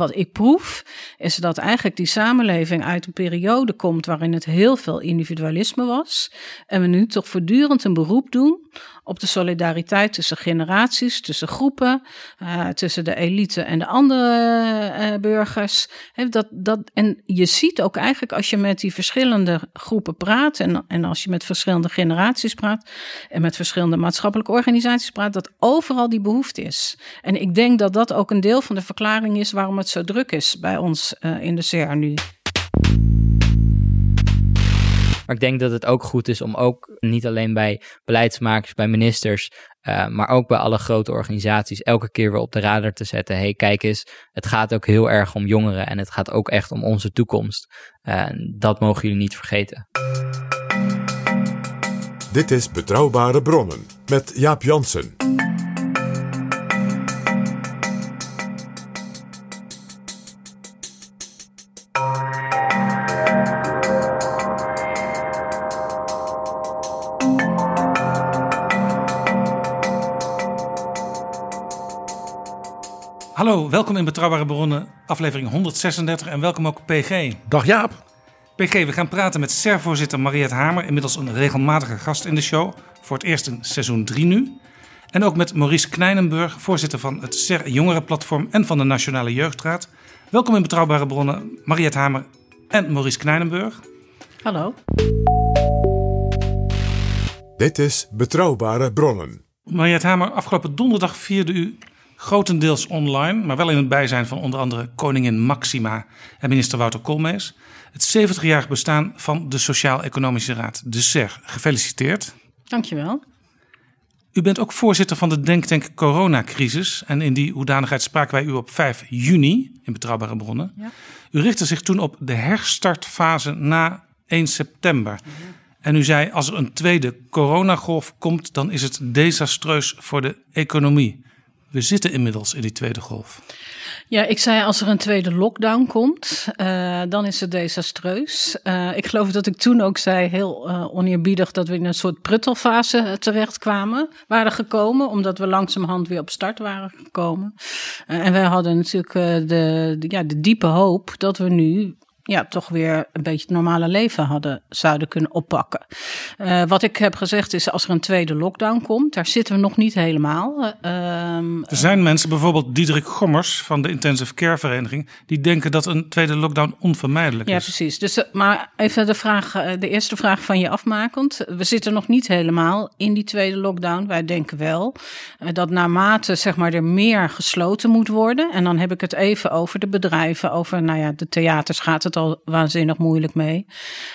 Wat ik proef, is dat eigenlijk die samenleving uit een periode komt waarin het heel veel individualisme was. En we nu toch voortdurend een beroep doen op de solidariteit tussen generaties, tussen groepen, eh, tussen de elite en de andere eh, burgers. Hè, dat, dat, en je ziet ook eigenlijk als je met die verschillende groepen praat en, en als je met verschillende generaties praat en met verschillende maatschappelijke organisaties praat, dat overal die behoefte is. En ik denk dat dat ook een deel van de verklaring is waarom het zo druk is bij ons eh, in de CR nu. Maar ik denk dat het ook goed is om ook niet alleen bij beleidsmakers, bij ministers, eh, maar ook bij alle grote organisaties elke keer weer op de radar te zetten. hey, kijk eens, het gaat ook heel erg om jongeren en het gaat ook echt om onze toekomst. Eh, dat mogen jullie niet vergeten. Dit is Betrouwbare Bronnen met Jaap Jansen. In Betrouwbare Bronnen, aflevering 136 en welkom ook PG. Dag Jaap. PG, we gaan praten met SER-voorzitter Mariette Hamer, inmiddels een regelmatige gast in de show, voor het eerst in seizoen 3 nu. En ook met Maurice Knijnenburg, voorzitter van het SER Jongerenplatform en van de Nationale Jeugdraad. Welkom in Betrouwbare Bronnen, Mariette Hamer en Maurice Knijnenburg. Hallo. Dit is Betrouwbare Bronnen. Mariette Hamer, afgelopen donderdag vierde u grotendeels online, maar wel in het bijzijn van onder andere koningin Maxima en minister Wouter Koolmees, het 70-jarig bestaan van de Sociaal-Economische Raad, de SER. Gefeliciteerd. Dankjewel. U bent ook voorzitter van de Denktank Coronacrisis. En in die hoedanigheid spraken wij u op 5 juni in Betrouwbare Bronnen. Ja. U richtte zich toen op de herstartfase na 1 september. En u zei, als er een tweede coronagolf komt, dan is het desastreus voor de economie. We zitten inmiddels in die tweede golf. Ja, ik zei als er een tweede lockdown komt, eh, dan is het desastreus. Eh, ik geloof dat ik toen ook zei, heel eh oneerbiedig, dat we in een soort pruttelfase eh, terechtkwamen, waren gekomen, omdat we langzamerhand weer op start waren gekomen. En wij hadden natuurlijk de, ja, de diepe hoop dat we nu ja, toch weer een beetje het normale leven hadden, zouden kunnen oppakken. Eh, wat ik heb gezegd is, als er een tweede lockdown komt, daar zitten we nog niet helemaal. Eh, ehm, Er zijn mensen, bijvoorbeeld Diederik Gommers van de Intensive Care Vereniging, die denken dat een tweede lockdown onvermijdelijk Ja, is. precies. Dus, eh, maar even de, vraag, de eerste vraag van je afmakend. We zitten nog niet helemaal in die tweede lockdown. Wij denken wel dat naarmate zeg maar, er meer gesloten moet worden. En dan heb ik het even over de bedrijven. Over nou ja, de theaters gaat het al waanzinnig moeilijk mee.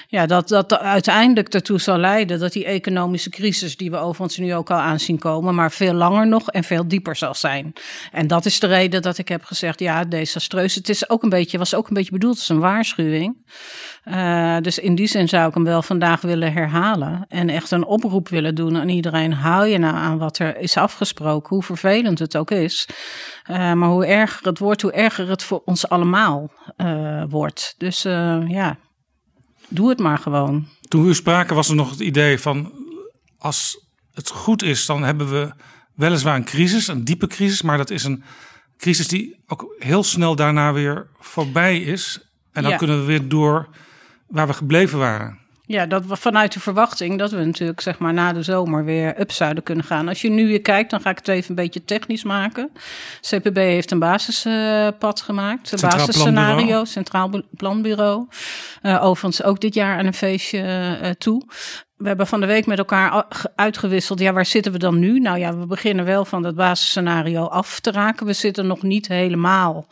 Ja, dat dat uiteindelijk ertoe zal leiden dat die economische crisis... die we overigens nu ook al aanzien komen... maar veel langer nog en veel dieper zal zijn. En dat is de reden dat ik heb gezegd... ja, desastreus. Het is ook een beetje, was ook een beetje bedoeld als een waarschuwing. Uh, dus in die zin zou ik hem wel vandaag willen herhalen. En echt een oproep willen doen aan iedereen. Hou je nou aan wat er is afgesproken. Hoe vervelend het ook is. Uh, maar hoe erger het wordt, hoe erger het voor ons allemaal uh, wordt. Dus uh, ja, doe het maar gewoon. Toen we spraken was er nog het idee van... als het goed is, dan hebben we weliswaar een crisis. Een diepe crisis, maar dat is een crisis die ook heel snel daarna weer voorbij is. En dan Ja. kunnen we weer door waar we gebleven waren. Ja, dat we vanuit de verwachting dat we natuurlijk zeg maar na de zomer weer up zouden kunnen gaan. Als je nu weer kijkt, dan ga ik het even een beetje technisch maken. CPB heeft een basispad gemaakt, een basisscenario, Planbureau. Centraal Planbureau. Uh, overigens ook dit jaar aan een feestje uh, toe. We hebben van de week met elkaar uitgewisseld. Ja, waar zitten we dan nu? Nou ja, we beginnen wel van dat basisscenario af te raken. We zitten nog niet helemaal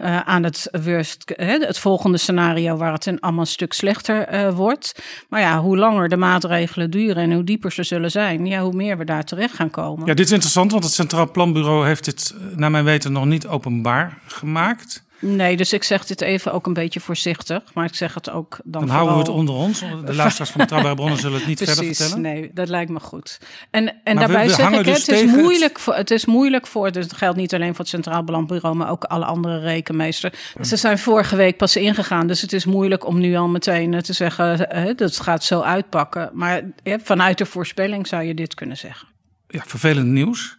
uh, aan het, worst, het volgende scenario waar het een, allemaal een stuk slechter uh, wordt. Maar ja, hoe langer de maatregelen duren en hoe dieper ze zullen zijn, ja, hoe meer we daar terecht gaan komen. Ja, dit is interessant, want het Centraal Planbureau heeft dit, naar mijn weten, nog niet openbaar gemaakt. Nee, dus ik zeg dit even ook een beetje voorzichtig, maar ik zeg het ook dan. Dan houden we het onder ons. De luisteraars van Betrouwbare Bronnen zullen het niet Precies, verder vertellen. Nee, dat lijkt me goed. En, en Maar daarbij we zeg ik, dus het, is moeilijk voor, het is moeilijk voor, dus het geldt niet alleen voor het Centraal Belandbureau, maar ook alle andere rekenmeesters. Ze zijn vorige week pas ingegaan, dus het is moeilijk om nu al meteen eh, te zeggen, eh, dat het gaat zo uitpakken. Maar vanuit de voorspelling zou je dit kunnen zeggen. Ja, vervelend nieuws.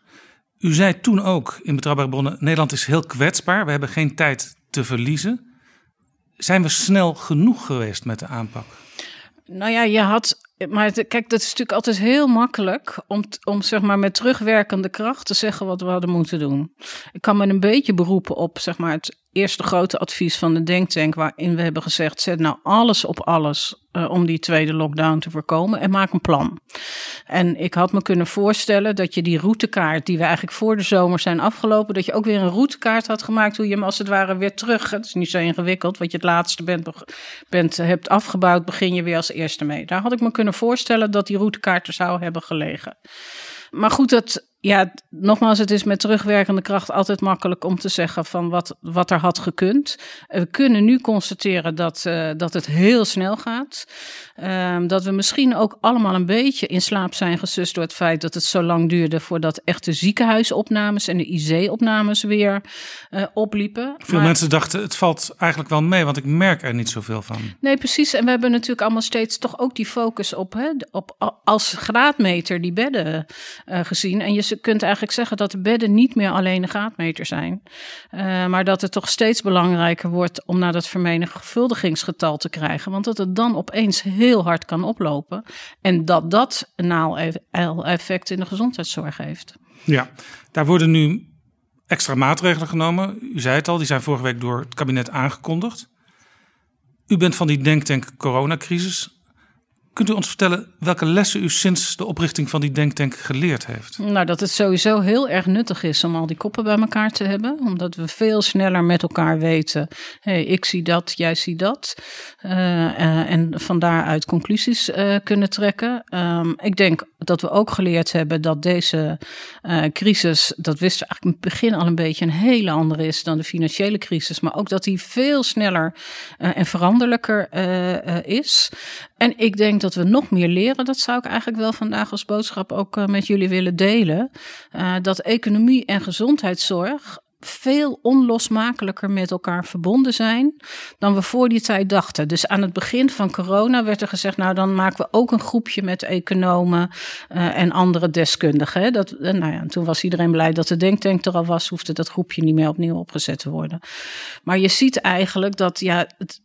U zei toen ook in Betrouwbare Bronnen, Nederland is heel kwetsbaar. We hebben geen tijd te verliezen. Zijn we snel genoeg geweest met de aanpak? Nou ja, je had. Maar kijk, dat is natuurlijk altijd heel makkelijk om, om zeg maar met terugwerkende kracht te zeggen wat we hadden moeten doen. Ik kan me een beetje beroepen op zeg maar het eerste grote advies van de Denktank, waarin we hebben gezegd: zet nou alles op alles eh, om die tweede lockdown te voorkomen en maak een plan. En ik had me kunnen voorstellen dat je die routekaart, die we eigenlijk voor de zomer zijn afgelopen, dat je ook weer een routekaart had gemaakt, hoe je hem als het ware weer terug. Het is niet zo ingewikkeld, wat je het laatste bent, bent, hebt afgebouwd, begin je weer als eerste mee. Daar had ik me kunnen voorstellen dat die routekaart er zou hebben gelegen. Maar goed, dat, ja, nogmaals, het is met terugwerkende kracht altijd makkelijk om te zeggen van wat, wat er had gekund. Eh, We kunnen nu constateren dat, eh, dat het heel snel gaat. Ehm, dat we misschien ook allemaal een beetje in slaap zijn gesust door het feit dat het zo lang duurde voordat echt de ziekenhuisopnames en de IC-opnames weer eh, opliepen. Veel Maar- mensen dachten, het valt eigenlijk wel mee, want ik merk er niet zoveel van. Nee, precies. En we hebben natuurlijk allemaal steeds toch ook die focus op, hè, op als graadmeter die bedden gezien. En je z- kunt eigenlijk zeggen dat de bedden niet meer alleen een graadmeter zijn. Eh, maar dat het toch steeds belangrijker wordt om naar dat vermenigvuldigingsgetal te krijgen. Want dat het dan opeens heel hard kan oplopen. En dat dat een naal-effect in de gezondheidszorg heeft. Ja, daar worden nu extra maatregelen genomen. U zei het al, die zijn vorige week door het kabinet aangekondigd. U bent van die denktank coronacrisis. Kunt u ons vertellen welke lessen u sinds de oprichting van die denktank geleerd heeft? Nou, dat het sowieso heel erg nuttig is om al die koppen bij elkaar te hebben. Omdat we veel sneller met elkaar weten. hey, ik zie dat, jij ziet dat. Eh, eh, en van daaruit conclusies eh, kunnen trekken. Ehm, ik denk dat we ook geleerd hebben dat deze crisis, dat wisten we eigenlijk in het begin al een beetje, een hele andere is dan de financiële crisis. Maar ook dat die veel sneller en veranderlijker is. En ik denk dat we nog meer leren. Dat zou ik eigenlijk wel vandaag als boodschap ook eh, met jullie willen delen. Eh, dat economie en gezondheidszorg veel onlosmakelijker met elkaar verbonden zijn dan we voor die tijd dachten. Dus aan het begin van corona werd er gezegd, nou dan maken we ook een groepje met economen eh, en andere deskundigen. Dat, nou ja, en toen was iedereen blij dat de denktank er al was, hoefde dat groepje niet meer opnieuw opgezet te worden. Maar je ziet eigenlijk dat ja, het,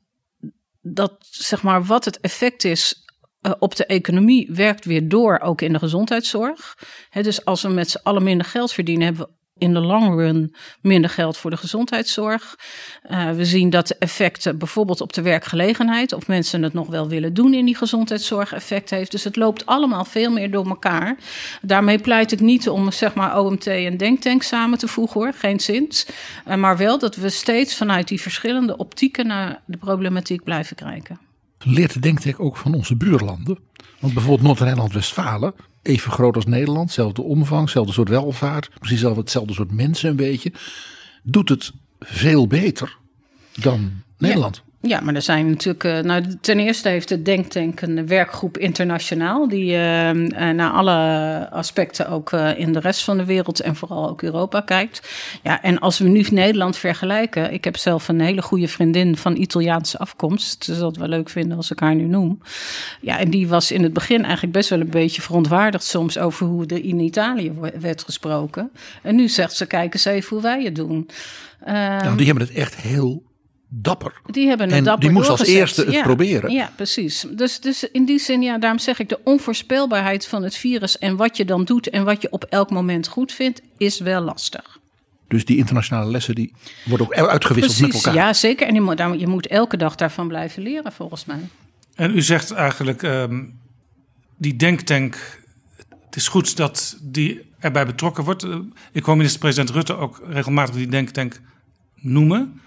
dat zeg maar wat het effect is eh, op de economie werkt weer door, ook in de gezondheidszorg. Hè, dus als we met z'n allen minder geld verdienen, hebben we in de long run minder geld voor de gezondheidszorg. Eh, we zien dat de effecten bijvoorbeeld op de werkgelegenheid, of mensen het nog wel willen doen in die gezondheidszorg, effect heeft. Dus het loopt allemaal veel meer door elkaar. Daarmee pleit ik niet om zeg maar OMT en Denktank samen te voegen hoor, geen zins. Eh, maar wel dat we steeds vanuit die verschillende optieken naar de problematiek blijven kijken. Leert de denktank ook van onze buurlanden. Want bijvoorbeeld Noord-Rijnland-Westfalen, even groot als Nederland, zelfde omvang, zelfde soort welvaart, precies zelf hetzelfde soort mensen een beetje, doet het veel beter dan Nederland. Ja, maar er zijn natuurlijk. eh, nou, ten eerste heeft de Denktank een werkgroep internationaal. die eh, eh, naar alle aspecten ook in de rest van de wereld en vooral ook Europa kijkt. Ja, en als we nu Nederland vergelijken. Ik heb zelf een hele goede vriendin van Italiaanse afkomst. Dus dat wel leuk vinden als ik haar nu noem. Ja, en die was in het begin eigenlijk best wel een beetje verontwaardigd soms over hoe er in Italië werd gesproken. En nu zegt ze: kijk eens even hoe wij het doen. Ehm, Nou, die hebben het echt heel dapper. Die hebben het en dapper die moest als eerste het Ja, proberen. Ja, precies. Dus, dus in die zin, ja, daarom zeg ik de onvoorspelbaarheid van het virus en wat je dan doet en wat je op elk moment goed vindt, is wel lastig. Dus die internationale lessen die worden ook uitgewisseld met Precies, elkaar. ja, zeker. En je moet, daar- je moet elke dag daarvan blijven leren, volgens mij. En u zegt eigenlijk, ehm, die denktank, het is goed dat die erbij betrokken wordt. Ik hoor minister-president Rutte ook regelmatig die denktank noemen.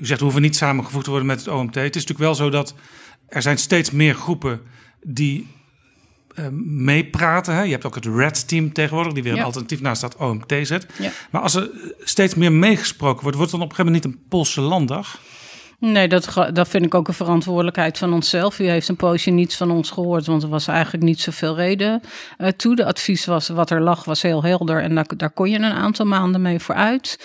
U zegt, we hoeven niet samengevoegd te worden met het OMT. Het is natuurlijk wel zo dat er zijn steeds meer groepen die eh, meepraten. Hè? Je hebt ook het Red Team tegenwoordig, die weer een Ja. alternatief naast dat OMT zet. Ja. Maar als er steeds meer meegesproken wordt, wordt het dan op een gegeven moment niet een Poolse landdag? Nee, dat, dat vind ik ook een verantwoordelijkheid van onszelf. U heeft een poosje niets van ons gehoord, want er was eigenlijk niet zoveel reden eh, toe. De advies was, wat er lag, was heel helder en daar, kon je een aantal maanden mee vooruit.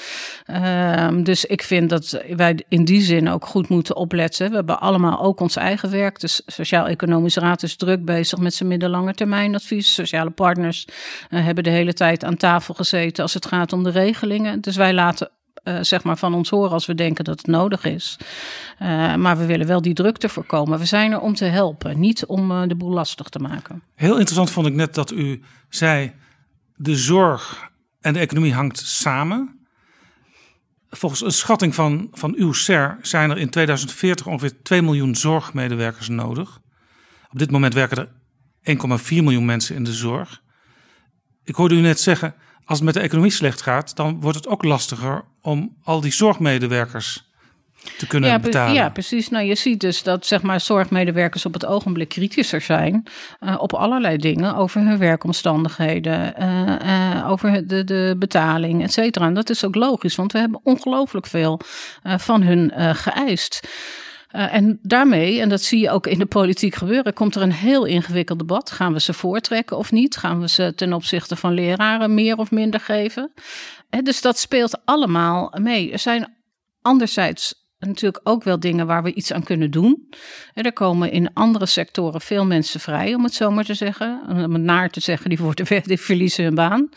Ehm, dus ik vind dat wij in die zin ook goed moeten opletten. We hebben allemaal ook ons eigen werk. De Sociaal-Economische Raad is druk bezig met zijn middellange termijn advies. Sociale partners eh, hebben de hele tijd aan tafel gezeten als het gaat om de regelingen. Dus wij laten eh, zeg maar van ons horen als we denken dat het nodig is. Eh, maar we willen wel die drukte voorkomen. We zijn er om te helpen, niet om eh, de boel lastig te maken. Heel interessant vond ik net dat u zei: de zorg en de economie hangt samen. Volgens een schatting van, van uw CER zijn er in 2040 ongeveer 2 miljoen zorgmedewerkers nodig. Op dit moment werken er 1,4 miljoen mensen in de zorg. Ik hoorde u net zeggen: als het met de economie slecht gaat, dan wordt het ook lastiger om al die zorgmedewerkers te kunnen Ja, betalen. ja, precies. Nou, je ziet dus dat zeg maar, zorgmedewerkers op het ogenblik kritischer zijn eh, op allerlei dingen over hun werkomstandigheden, eh, eh, over de, de betaling, et cetera. En dat is ook logisch, want we hebben ongelooflijk veel van hun geëist. Eh, en daarmee, en dat zie je ook in de politiek gebeuren, komt er een heel ingewikkeld debat. Gaan we ze voortrekken of niet? Gaan we ze ten opzichte van leraren meer of minder geven? Dus dat speelt allemaal mee. Er zijn anderzijds natuurlijk ook wel dingen waar we iets aan kunnen doen. En er komen in andere sectoren veel mensen vrij, om het zo maar te zeggen. Om het naar te zeggen, die, worden, weg, die verliezen hun baan.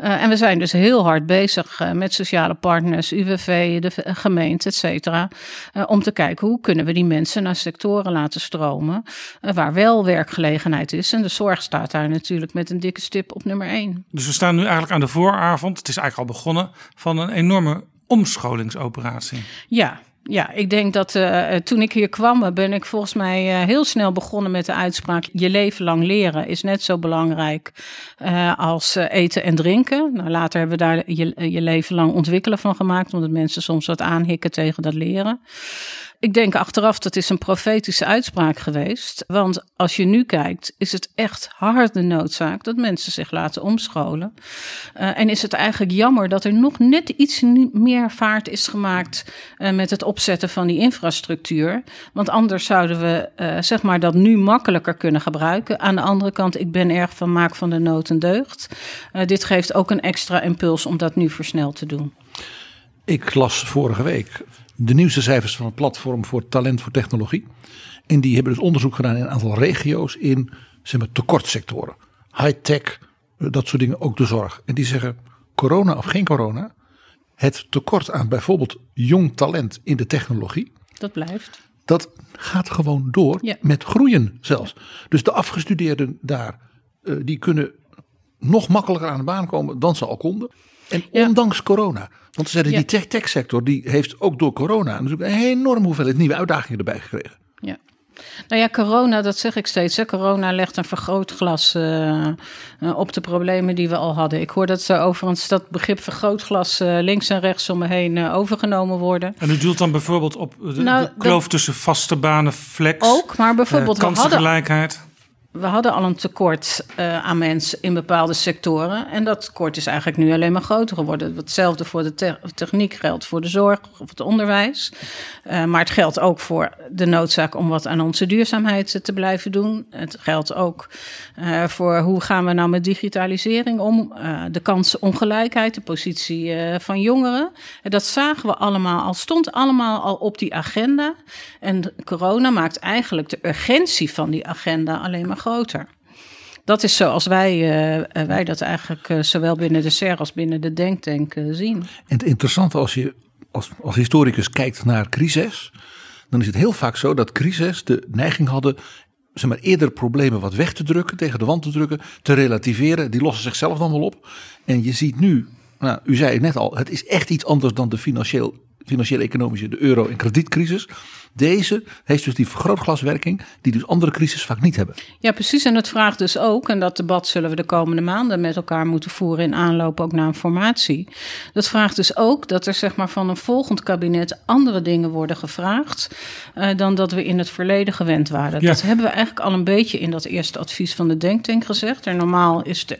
Uh, en we zijn dus heel hard bezig uh, met sociale partners, UWV, de gemeente, et cetera. Uh, om te kijken hoe kunnen we die mensen naar sectoren laten stromen waar wel werkgelegenheid is. En de zorg staat daar natuurlijk met een dikke stip op nummer één. Dus we staan nu eigenlijk aan de vooravond, het is eigenlijk al begonnen, van een enorme omscholingsoperatie. Ja, ja, ik denk dat uh, toen ik hier kwam, ben ik volgens mij uh, heel snel begonnen met de uitspraak: je leven lang leren is net zo belangrijk uh, als eten en drinken. Nou, later hebben we daar je, je leven lang ontwikkelen van gemaakt, omdat mensen soms wat aanhikken tegen dat leren. Ik denk achteraf dat is een profetische uitspraak geweest. Want als je nu kijkt, is het echt harde noodzaak dat mensen zich laten omscholen. Uh, en is het eigenlijk jammer dat er nog net iets meer vaart is gemaakt uh, met het opzetten van die infrastructuur. Want anders zouden we uh, zeg maar dat nu makkelijker kunnen gebruiken. Aan de andere kant, ik ben erg van maak van de nood een deugd. dit geeft ook een extra impuls om dat nu versneld te doen. Ik las vorige week de nieuwste cijfers van het platform voor talent voor technologie. En die hebben dus onderzoek gedaan in een aantal regio's in zeg maar, tekortsectoren. High-tech, dat soort dingen, ook de zorg. En die zeggen, corona of geen corona, het tekort aan bijvoorbeeld jong talent in de technologie. Dat blijft. Dat gaat gewoon door ja. met groeien zelfs. Dus de afgestudeerden daar, uh, die kunnen nog makkelijker aan de baan komen dan ze al konden. En ja. ondanks corona. Want ze zeiden, ja. die tech-tech sector die heeft ook door corona natuurlijk een enorme hoeveelheid nieuwe uitdagingen erbij gekregen. Ja. Nou ja, corona, dat zeg ik steeds. Hè. Corona legt een vergrootglas uh, op de problemen die we al hadden. Ik hoor dat ze overigens dat begrip vergrootglas uh, links en rechts om me heen overgenomen worden. En u doelt dan bijvoorbeeld op de, nou, de kloof dat... tussen vaste banen, flex, ook, maar bijvoorbeeld we hadden, kansengelijkheid we hadden al een tekort uh, aan mensen in bepaalde sectoren. En dat tekort is eigenlijk nu alleen maar groter geworden. Hetzelfde voor de te techniek geldt voor de zorg of het onderwijs. Uh, maar het geldt ook voor de noodzaak om wat aan onze duurzaamheid te blijven doen. Het geldt ook uh, voor hoe gaan we nou met digitalisering om. de kansenongelijkheid, de positie van jongeren. En dat zagen we allemaal al, stond allemaal al op die agenda. En corona maakt eigenlijk de urgentie van die agenda alleen maar groter. Dat is zoals wij, uh, wij dat eigenlijk uh, zowel binnen de SER als binnen de Denktank zien. En het interessante als je als, als historicus kijkt naar crisis, dan is het heel vaak zo dat crisis de neiging hadden zeg maar, eerder problemen wat weg te drukken, tegen de wand te drukken, te relativeren. Die lossen zichzelf dan wel op. En je ziet nu, nou, u zei het net al, het is echt iets anders dan de financieel, financiële economische, de euro- en kredietcrisis. Deze heeft dus die vergrootglaswerking, die dus andere crisis vaak niet hebben. Ja, precies. En het vraagt dus ook, en dat debat zullen we de komende maanden met elkaar moeten voeren in aanloop ook naar een formatie. Dat vraagt dus ook dat er zeg maar van een volgend kabinet andere dingen worden gevraagd uh, dan dat we in het verleden gewend waren. Ja. Dat hebben we eigenlijk al een beetje in dat eerste advies van de Denktank gezegd. En normaal is de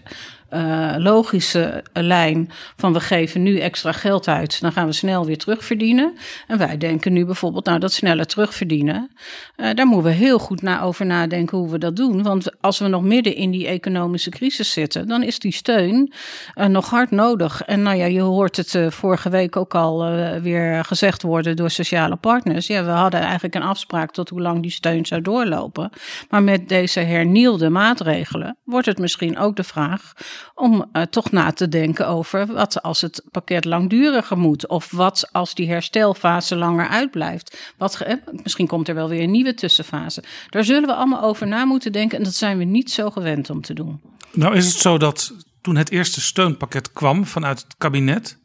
uh, logische lijn van we geven nu extra geld uit, dan gaan we snel weer terugverdienen. En wij denken nu bijvoorbeeld, nou dat sneller terugverdienen, uh, daar moeten we heel goed na over nadenken hoe we dat doen. Want als we nog midden in die economische crisis zitten, dan is die steun uh, nog hard nodig. En nou ja, je hoort het vorige week ook al weer gezegd worden door sociale partners. Ja, we hadden eigenlijk een afspraak tot hoe lang die steun zou doorlopen. Maar met deze hernieuwde maatregelen wordt het misschien ook de vraag om uh, toch na te denken over wat als het pakket langduriger moet. Of wat als die herstelfase langer uitblijft. Wat, eh, misschien komt er wel weer een nieuwe tussenfase. Daar zullen we allemaal over na moeten denken en dat zijn we niet zo gewend om te doen. Nou is het zo dat toen het eerste steunpakket kwam vanuit het kabinet...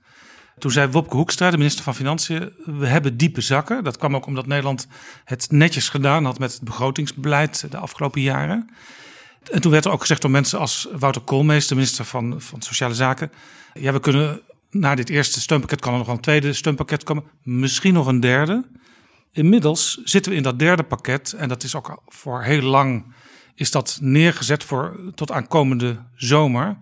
Toen zei Wopke Hoekstra, de minister van Financiën, we hebben diepe zakken. Dat kwam ook omdat Nederland het netjes gedaan had met het begrotingsbeleid de afgelopen jaren. En toen werd er ook gezegd door mensen als Wouter Koolmees, de minister van, van Sociale Zaken. Ja, we kunnen na dit eerste steunpakket kan er nog een tweede steunpakket komen. Misschien nog een derde. Inmiddels zitten we in dat derde pakket. En dat is ook voor heel lang is dat neergezet voor tot aankomende zomer.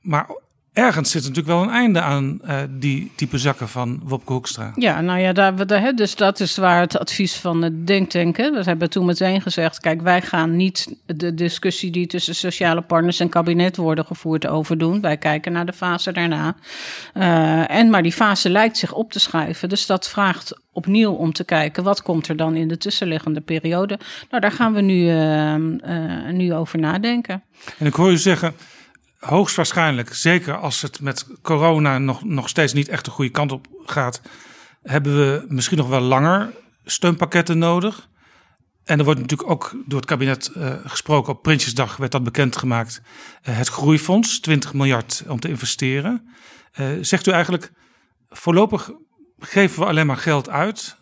Maar ergens zit natuurlijk wel een einde aan uh, die type zakken van Wopke Hoekstra. Ja, nou ja, daar, daar, dus dat is waar het advies van het denktanken. We hebben toen meteen gezegd, kijk, wij gaan niet de discussie die tussen sociale partners en kabinet worden gevoerd over doen. Wij kijken naar de fase daarna. Uh, en maar die fase lijkt zich op te schuiven. Dus dat vraagt opnieuw om te kijken wat komt er dan in de tussenliggende periode. Nou, daar gaan we nu, uh, nu over nadenken. En ik hoor u zeggen hoogstwaarschijnlijk, zeker als het met corona nog, nog steeds niet echt de goede kant op gaat, hebben we misschien nog wel langer steunpakketten nodig. En er wordt natuurlijk ook door het kabinet uh, gesproken. Op Prinsjesdag werd dat bekendgemaakt. Uh, het Groeifonds, 20 miljard om te investeren. Uh, zegt u eigenlijk, voorlopig geven we alleen maar geld uit.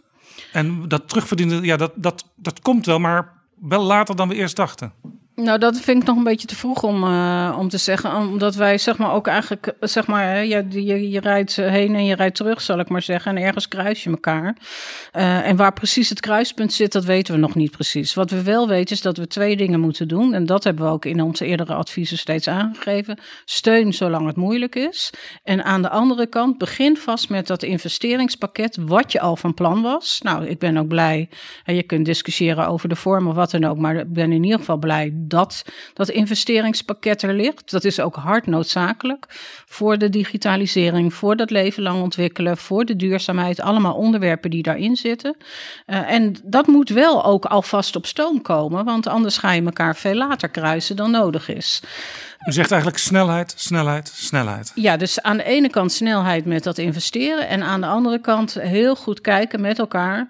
En dat terugverdienen, ja, dat, dat, dat komt wel, maar wel later dan we eerst dachten. Nou, dat vind ik nog een beetje te vroeg om, uh, om te zeggen. Omdat wij zeg maar ook eigenlijk, zeg maar, je, je, rijdt heen en je rijdt terug, zal ik maar zeggen. En ergens kruis je elkaar. Uh, en waar precies het kruispunt zit, dat weten we nog niet precies. Wat we wel weten is dat we twee dingen moeten doen. En dat hebben we ook in onze eerdere adviezen steeds aangegeven. Steun zolang het moeilijk is. En aan de andere kant, begin vast met dat investeringspakket, wat je al van plan was. Nou, ik ben ook blij. En je kunt discussiëren over de vorm of wat dan ook. Maar ik ben in ieder geval blij dat dat investeringspakket er ligt. Dat is ook hard noodzakelijk voor de digitalisering, voor dat leven lang ontwikkelen, voor de duurzaamheid. Allemaal onderwerpen die daarin zitten. Uh, en dat moet wel ook alvast op stoom komen, want anders ga je elkaar veel later kruisen dan nodig is. U zegt eigenlijk snelheid, snelheid, snelheid. Ja, dus aan de ene kant snelheid met dat investeren. En aan de andere kant heel goed kijken met elkaar.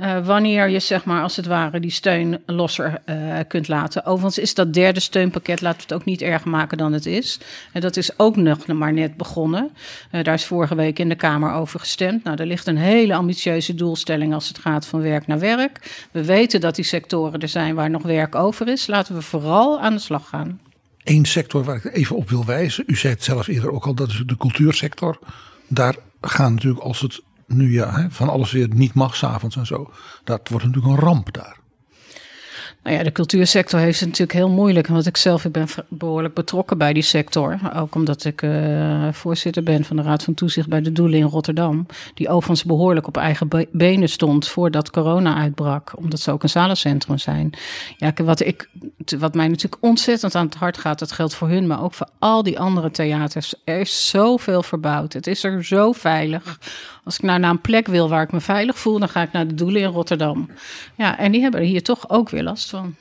Uh, wanneer je, zeg maar, als het ware, die steun losser uh, kunt laten. Overigens is dat derde steunpakket, laten we het ook niet erger maken dan het is. En dat is ook nog maar net begonnen. Uh, daar is vorige week in de Kamer over gestemd. Nou, er ligt een hele ambitieuze doelstelling als het gaat van werk naar werk. We weten dat die sectoren er zijn waar nog werk over is. Laten we vooral aan de slag gaan. Eén sector waar ik even op wil wijzen. U zei het zelf eerder ook al, dat is de cultuursector. Daar gaan natuurlijk als het nu ja, van alles weer niet mag, s'avonds en zo. Dat wordt natuurlijk een ramp daar. Nou ja, de cultuursector heeft het natuurlijk heel moeilijk. Want ik zelf ben behoorlijk betrokken bij die sector. Ook omdat ik uh, voorzitter ben van de Raad van Toezicht bij de Doelen in Rotterdam. Die overigens behoorlijk op eigen benen stond voordat corona uitbrak. Omdat ze ook een zalencentrum zijn. Ja, wat, ik, wat mij natuurlijk ontzettend aan het hart gaat, dat geldt voor hun, maar ook voor al die andere theaters. Er is zoveel verbouwd. Het is er zo veilig. Als ik nou naar een plek wil waar ik me veilig voel, dan ga ik naar de Doelen in Rotterdam. Ja, en die hebben er hier toch ook weer last van.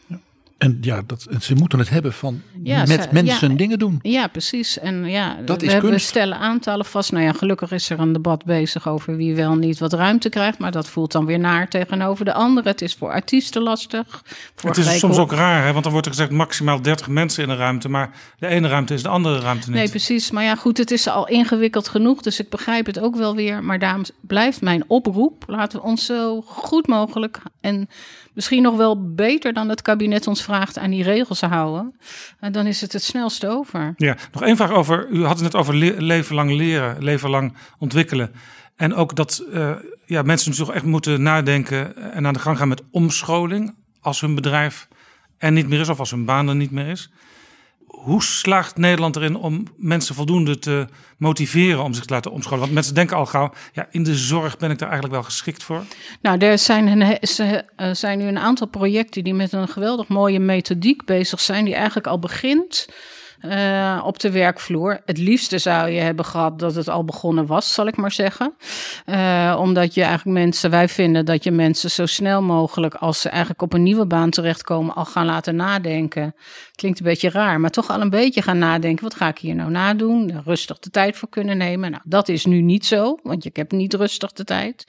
En ja, dat, ze moeten het hebben van Ja, met ze- mensen ja. dingen doen. Ja, precies. En ja, Dat we, is hebben- kunst. stellen aantallen vast. Nou ja, gelukkig is er een debat bezig over wie wel niet wat ruimte krijgt. Maar dat voelt dan weer naar tegenover de anderen. Het is voor artiesten lastig. Het is soms ook raar, hè? want dan wordt er gezegd maximaal 30 mensen in een ruimte. Maar de ene ruimte is de andere ruimte niet. Nee, precies. Maar ja, goed, het is al ingewikkeld genoeg. Dus ik begrijp het ook wel weer. Maar daarom blijft mijn oproep. Laten we ons zo goed mogelijk en misschien nog wel beter dan het kabinet ons vraagt aan die regels houden. En dan is het het snelst over. Ja, nog één vraag over. U had het net over le- leven lang leren, leven lang ontwikkelen. En ook dat eh, ja, mensen toch echt moeten nadenken en aan de gang gaan met omscholing. Als hun bedrijf er niet meer is of als hun baan er niet meer is. Hoe slaagt Nederland erin om mensen voldoende te motiveren om zich te laten omscholen? Want mensen denken al gauw, ja, in de zorg ben ik daar eigenlijk wel geschikt voor. Nou, er zijn, er zijn nu een aantal projecten die met een geweldig mooie methodiek bezig zijn, die eigenlijk al begint eh, op de werkvloer. Het liefste zou je hebben gehad dat het al begonnen was, zal ik maar zeggen. Eh, omdat je eigenlijk mensen, wij vinden dat je mensen zo snel mogelijk, als ze eigenlijk op een nieuwe baan terechtkomen, al gaan laten nadenken. Klinkt een beetje raar, maar toch al een beetje gaan nadenken. Wat ga ik hier nou nadoen? Rustig de tijd voor kunnen nemen. Nou, dat is nu niet zo, want ik heb niet rustig de tijd.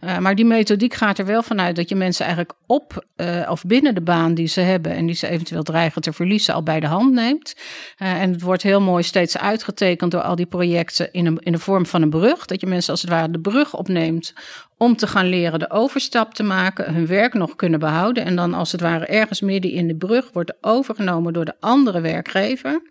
Uh, maar die methodiek gaat er wel vanuit dat je mensen eigenlijk op of binnen de baan die ze hebben en die ze eventueel dreigen te verliezen, al bij de hand neemt. Uh, en het wordt heel mooi steeds uitgetekend door al die projecten in, een, in de vorm van een brug. Dat je mensen als het ware de brug opneemt om te gaan leren de overstap te maken, hun werk nog kunnen behouden. En dan als het ware ergens midden in de brug wordt overgenomen door de andere werkgever.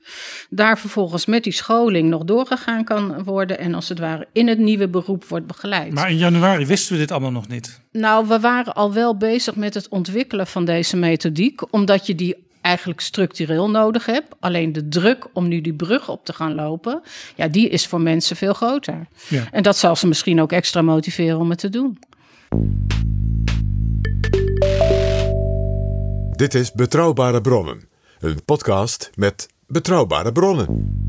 Daar vervolgens met die scholing nog doorgegaan kan worden. En als het ware in het nieuwe beroep wordt begeleid. Maar in januari wisten we dit allemaal nog niet. Nou, we waren al wel bezig met het ontwikkelen van deze methodiek, omdat je die eigenlijk structureel nodig hebt. Alleen de druk om nu die brug op te gaan lopen, ja, die is voor mensen veel groter. Ja. En dat zal ze misschien ook extra motiveren om het te doen. Dit is Betrouwbare Bronnen, een podcast met betrouwbare bronnen.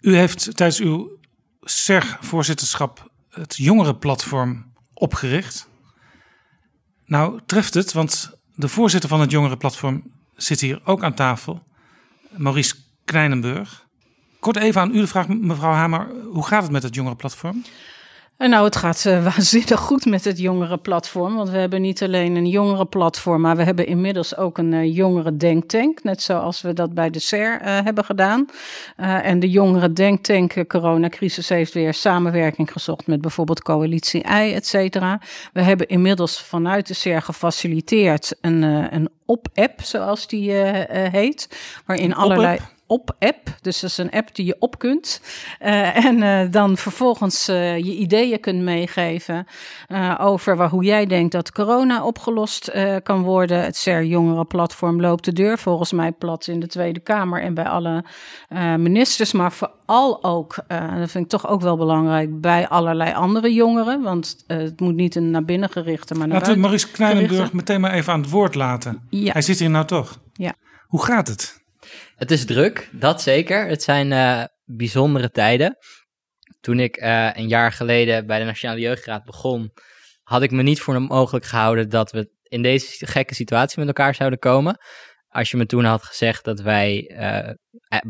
U heeft tijdens uw SER-voorzitterschap het jongerenplatform opgericht. Nou, treft het, want de voorzitter van het jongerenplatform zit hier ook aan tafel, Maurice Kleinenburg. Kort even aan u de vraag, mevrouw Hamer, hoe gaat het met het jongerenplatform? En nou, het gaat uh, waanzinnig goed met het jongerenplatform. Want we hebben niet alleen een jongerenplatform, maar we hebben inmiddels ook een uh, jongeren denktank. Net zoals we dat bij de SER uh, hebben gedaan. En de jongeren denktank coronacrisis heeft weer samenwerking gezocht met bijvoorbeeld Coalitie I, et cetera. We hebben inmiddels vanuit de SER gefaciliteerd een, een op-app, zoals die heet. Waarin allerlei op-app. Dus dat is een app die je op kunt. Uh, en uh, dan vervolgens uh, je ideeën kunt meegeven over waar, hoe jij denkt dat corona opgelost kan worden. Het SER Jongerenplatform loopt de deur volgens mij plat in de Tweede Kamer en bij alle ministers. Maar vooral ook, dat vind ik toch ook wel belangrijk, bij allerlei andere jongeren. Want het moet niet een naar binnen gerichte, maar naar Laten we Maurice Kleinenburg meteen maar even aan het woord laten. Ja. Hij zit hier nou toch. Ja. Hoe gaat het? Het is druk, dat zeker. Het zijn uh, bijzondere tijden. Toen ik uh, een jaar geleden bij de Nationale Jeugdraad begon, had ik me niet voor mogelijk gehouden dat we in deze gekke situatie met elkaar zouden komen. Als je me toen had gezegd dat wij uh,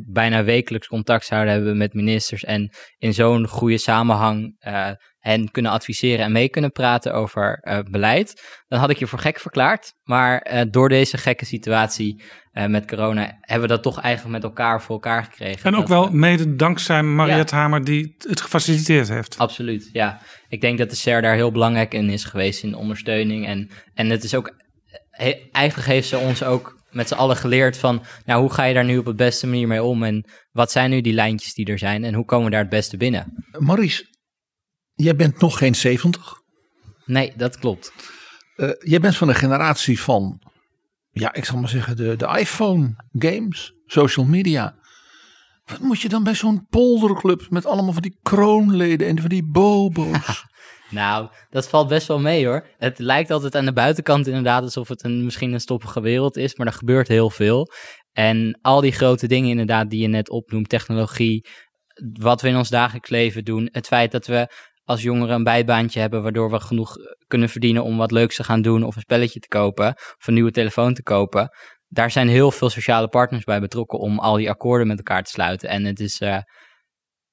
bijna wekelijks contact zouden hebben met ministers en in zo'n goede samenhang uh, hen kunnen adviseren en mee kunnen praten over uh, beleid, dan had ik je voor gek verklaard. Maar door deze gekke situatie met corona hebben we dat toch eigenlijk met elkaar voor elkaar gekregen. En ook wel mede dankzij Mariette ja. Hamer die het gefaciliteerd heeft. Absoluut, ja. Ik denk dat de SER daar heel belangrijk in is geweest in de ondersteuning. En, en het is ook, he, eigenlijk heeft ze ons ook met z'n allen geleerd van, nou, hoe ga je daar nu op de beste manier mee om? En wat zijn nu die lijntjes die er zijn? En hoe komen we daar het beste binnen? Maurice, jij bent nog geen 70. Nee, dat klopt. Uh, jij bent van de generatie van, ja, ik zal maar zeggen, de, de iPhone games, social media. Wat moet je dan bij zo'n polderclub met allemaal van die kroonleden en van die bobo's? Nou, dat valt best wel mee hoor. Het lijkt altijd aan de buitenkant inderdaad alsof het een, misschien een stoppige wereld is, maar er gebeurt heel veel. En al die grote dingen inderdaad die je net opnoemt, technologie, wat we in ons dagelijks leven doen, het feit dat we als jongeren een bijbaantje hebben, waardoor we genoeg kunnen verdienen om wat leuks te gaan doen of een spelletje te kopen of een nieuwe telefoon te kopen. Daar zijn heel veel sociale partners bij betrokken om al die akkoorden met elkaar te sluiten. En het is uh,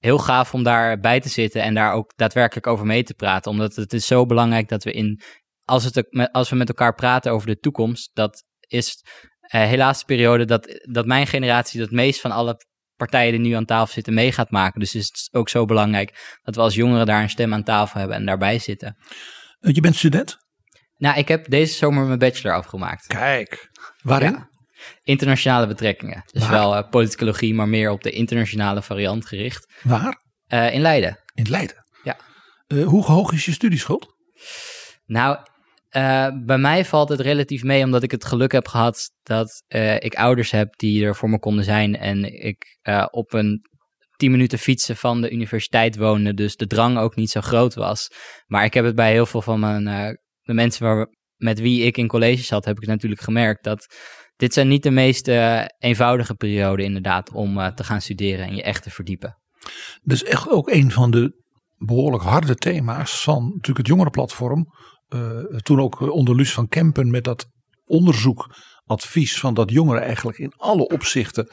heel gaaf om daarbij te zitten en daar ook daadwerkelijk over mee te praten. Omdat het is zo belangrijk dat we in, als, het, als we met elkaar praten over de toekomst, dat is uh, helaas de periode dat, dat mijn generatie het meest van alle partijen die nu aan tafel zitten mee gaat maken. Dus is het ook zo belangrijk dat we als jongeren daar een stem aan tafel hebben en daarbij zitten. Eh, je bent student? Nou, ik heb deze zomer mijn bachelor afgemaakt. Kijk, waarin? Internationale betrekkingen. Dus wel uh, politicologie, maar meer op de internationale variant gericht. Waar? Uh, in Leiden. In Leiden? Ja. Uh, hoe hoog is je studieschuld? Nou, bij mij valt het relatief mee, omdat ik het geluk heb gehad dat ik ouders heb die er voor me konden zijn. En ik op een 10 minuten fietsen van de universiteit woonde, dus de drang ook niet zo groot was. Maar ik heb het bij heel veel van mijn, de mensen waar, met wie ik in college zat, heb ik natuurlijk gemerkt dat dit zijn niet de meest uh, eenvoudige perioden inderdaad om uh, te gaan studeren en je echt te verdiepen. Dus echt ook een van de behoorlijk harde thema's van natuurlijk het jongerenplatform. Uh, toen ook onder Luus van Kempen met dat onderzoekadvies van dat jongeren eigenlijk in alle opzichten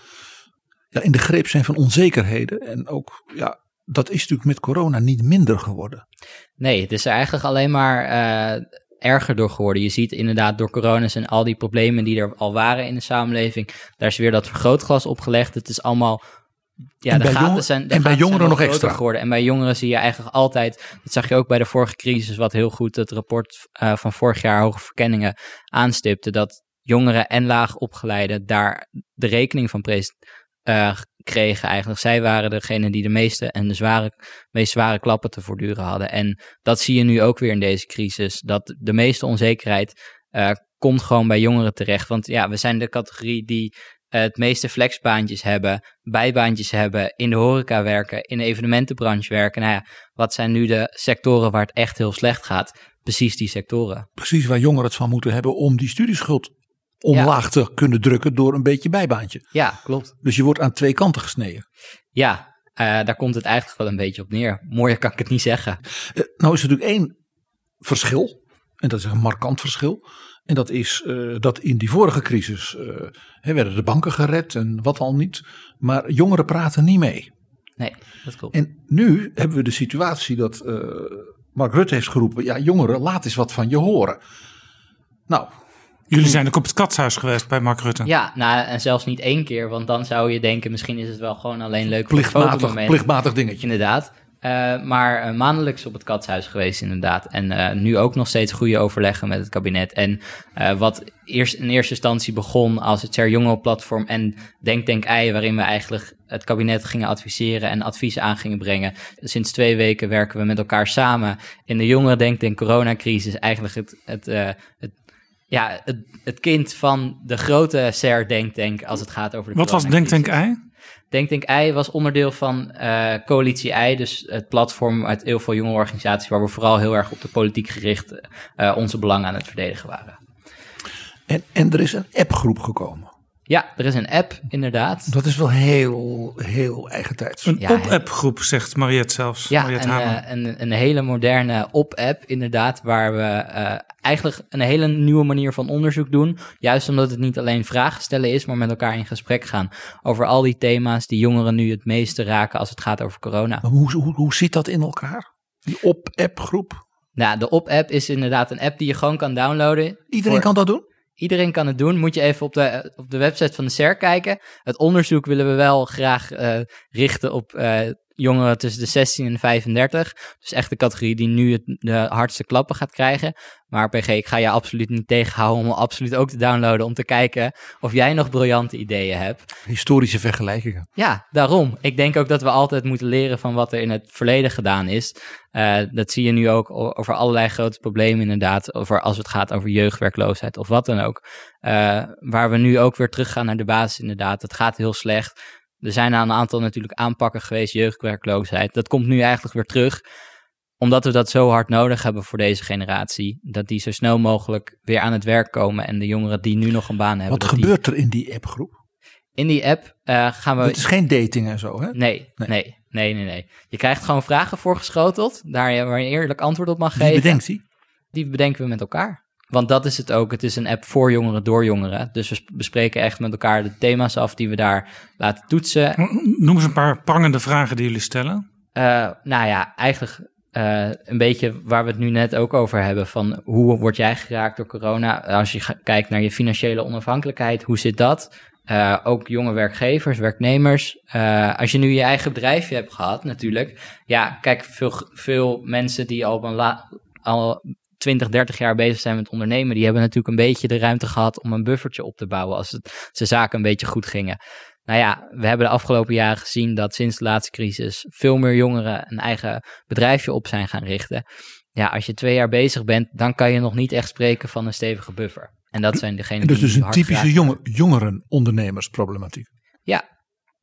ja, in de greep zijn van onzekerheden. En ook ja, dat is natuurlijk met corona niet minder geworden. Nee, het is eigenlijk alleen maar erger door geworden. Je ziet inderdaad door corona's en al die problemen die er al waren in de samenleving, daar is weer dat vergrootglas opgelegd. Het is allemaal ja, de gaten zijn, de en bij jongeren nog extra. geworden. En bij jongeren zie je eigenlijk altijd, dat zag je ook bij de vorige crisis, wat heel goed het rapport uh, van vorig jaar, hoge verkenningen, aanstipte, dat jongeren en laag opgeleiden daar de rekening van uh, kregen eigenlijk. Zij waren degene die de meeste en de zware, meest zware klappen te voortduren hadden. En dat zie je nu ook weer in deze crisis. Dat de meeste onzekerheid uh, komt gewoon bij jongeren terecht. Want ja, we zijn de categorie die uh, het meeste flexbaantjes hebben, bijbaantjes hebben, in de horeca werken, in de evenementenbranche werken. Nou ja, wat zijn nu de sectoren waar het echt heel slecht gaat? Precies die sectoren. Precies waar jongeren het van moeten hebben om die studieschuld omlaag ja. te kunnen drukken door een beetje bijbaantje. Ja, klopt. Dus je wordt aan twee kanten gesneden. Ja, uh, daar komt het eigenlijk wel een beetje op neer. Mooier kan ik het niet zeggen. Uh, nou is er natuurlijk één verschil. En dat is een markant verschil. En dat is uh, dat in die vorige crisis hè, werden de banken gered en wat al niet. Maar jongeren praten niet mee. Nee, dat klopt. En nu hebben we de situatie dat Mark Rutte heeft geroepen. Ja jongeren, laat eens wat van je horen. Nou, Jullie zijn ook op het katshuis geweest bij Mark Rutte. Ja, nou, en zelfs niet één keer, want dan zou je denken, misschien is het wel gewoon alleen leuk plichtmatig, voor plichtmatig dingetje. Inderdaad. Uh, maar uh, maandelijks op het katshuis geweest, inderdaad. En uh, nu ook nog steeds goede overleggen met het kabinet. En wat eerst in eerste instantie begon als het Ser Jonge platform en Denk Denk Ei, waarin we eigenlijk het kabinet gingen adviseren en adviezen aan gingen brengen. Sinds twee weken werken we met elkaar samen in de jongeren Denk Denk coronacrisis. Eigenlijk het, het, het ja, het, het, kind van de grote SER Denk Denk als het gaat over de Wat was Denk Denk Ei? Denk Denk Ei was onderdeel van uh, Coalitie Ei, dus het platform uit heel veel jonge organisaties waar we vooral heel erg op de politiek gericht uh, onze belangen aan het verdedigen waren. En, en er is een appgroep gekomen. Ja, er is een app, inderdaad. Dat is wel heel, heel eigentijds. Een Ja, op-app-groep, zegt Mariette zelfs. Ja, Mariette een, eh, een, een hele moderne op-app, inderdaad, waar we eh, eigenlijk een hele nieuwe manier van onderzoek doen. Juist omdat het niet alleen vragen stellen is, maar met elkaar in gesprek gaan over al die thema's die jongeren nu het meeste raken als het gaat over corona. Maar hoe, hoe, hoe zit dat in elkaar? Die op-app-groep? Nou, de op-app is inderdaad een app die je gewoon kan downloaden. Iedereen Voor- kan dat doen? Iedereen kan het doen. Moet je even op de, op de website van de SER kijken. Het onderzoek willen we wel graag eh, richten op eh, jongeren tussen de 16 en de 35. Dus echt de categorie die nu het, de hardste klappen gaat krijgen. Maar PG, ik ga je absoluut niet tegenhouden om absoluut ook te downloaden. Om te kijken of jij nog briljante ideeën hebt. Historische vergelijkingen. Ja, daarom. Ik denk ook dat we altijd moeten leren van wat er in het verleden gedaan is. Eh, dat zie je nu ook over allerlei grote problemen inderdaad. Over als het gaat over jeugdwerkloosheid of wat dan ook. Eh, waar we nu ook weer teruggaan naar de basis inderdaad. Het gaat heel slecht. Er zijn een aantal natuurlijk aanpakken geweest, jeugdwerkloosheid. Dat komt nu eigenlijk weer terug omdat we dat zo hard nodig hebben voor deze generatie. Dat die zo snel mogelijk weer aan het werk komen. En de jongeren die nu nog een baan hebben. Wat die- gebeurt er in die appgroep? In die app uh, gaan we... Het is geen dating en zo, hè? Nee, nee, nee, nee, nee. nee. Je krijgt gewoon vragen voorgeschoteld, daar je, waar je eerlijk antwoord op mag geven. Wie bedenkt die? Die bedenken we met elkaar. Want dat is het ook. Het is een app voor jongeren door jongeren. Dus we bespreken echt met elkaar de thema's af die we daar laten toetsen. Noem eens een paar prangende vragen die jullie stellen. Uh, nou ja, eigenlijk uh, een beetje waar we het nu net ook over hebben. Van hoe word jij geraakt door corona? Als je kijkt naar je financiële onafhankelijkheid, hoe zit dat? Uh, ook jonge werkgevers, werknemers. Uh, als je nu je eigen bedrijfje hebt gehad, natuurlijk. Ja, kijk, veel, veel mensen die al, al 20, 30 jaar bezig zijn met ondernemen, die hebben natuurlijk een beetje de ruimte gehad om een buffertje op te bouwen als het, de zaken een beetje goed gingen. Nou ja, we hebben de afgelopen jaren gezien dat sinds de laatste crisis veel meer jongeren een eigen bedrijfje op zijn gaan richten. Ja, als je twee jaar bezig bent, dan kan je nog niet echt spreken van een stevige buffer. En dat zijn degenen dus die. Dus een typische jonge, jongeren ondernemersproblematiek. Ja,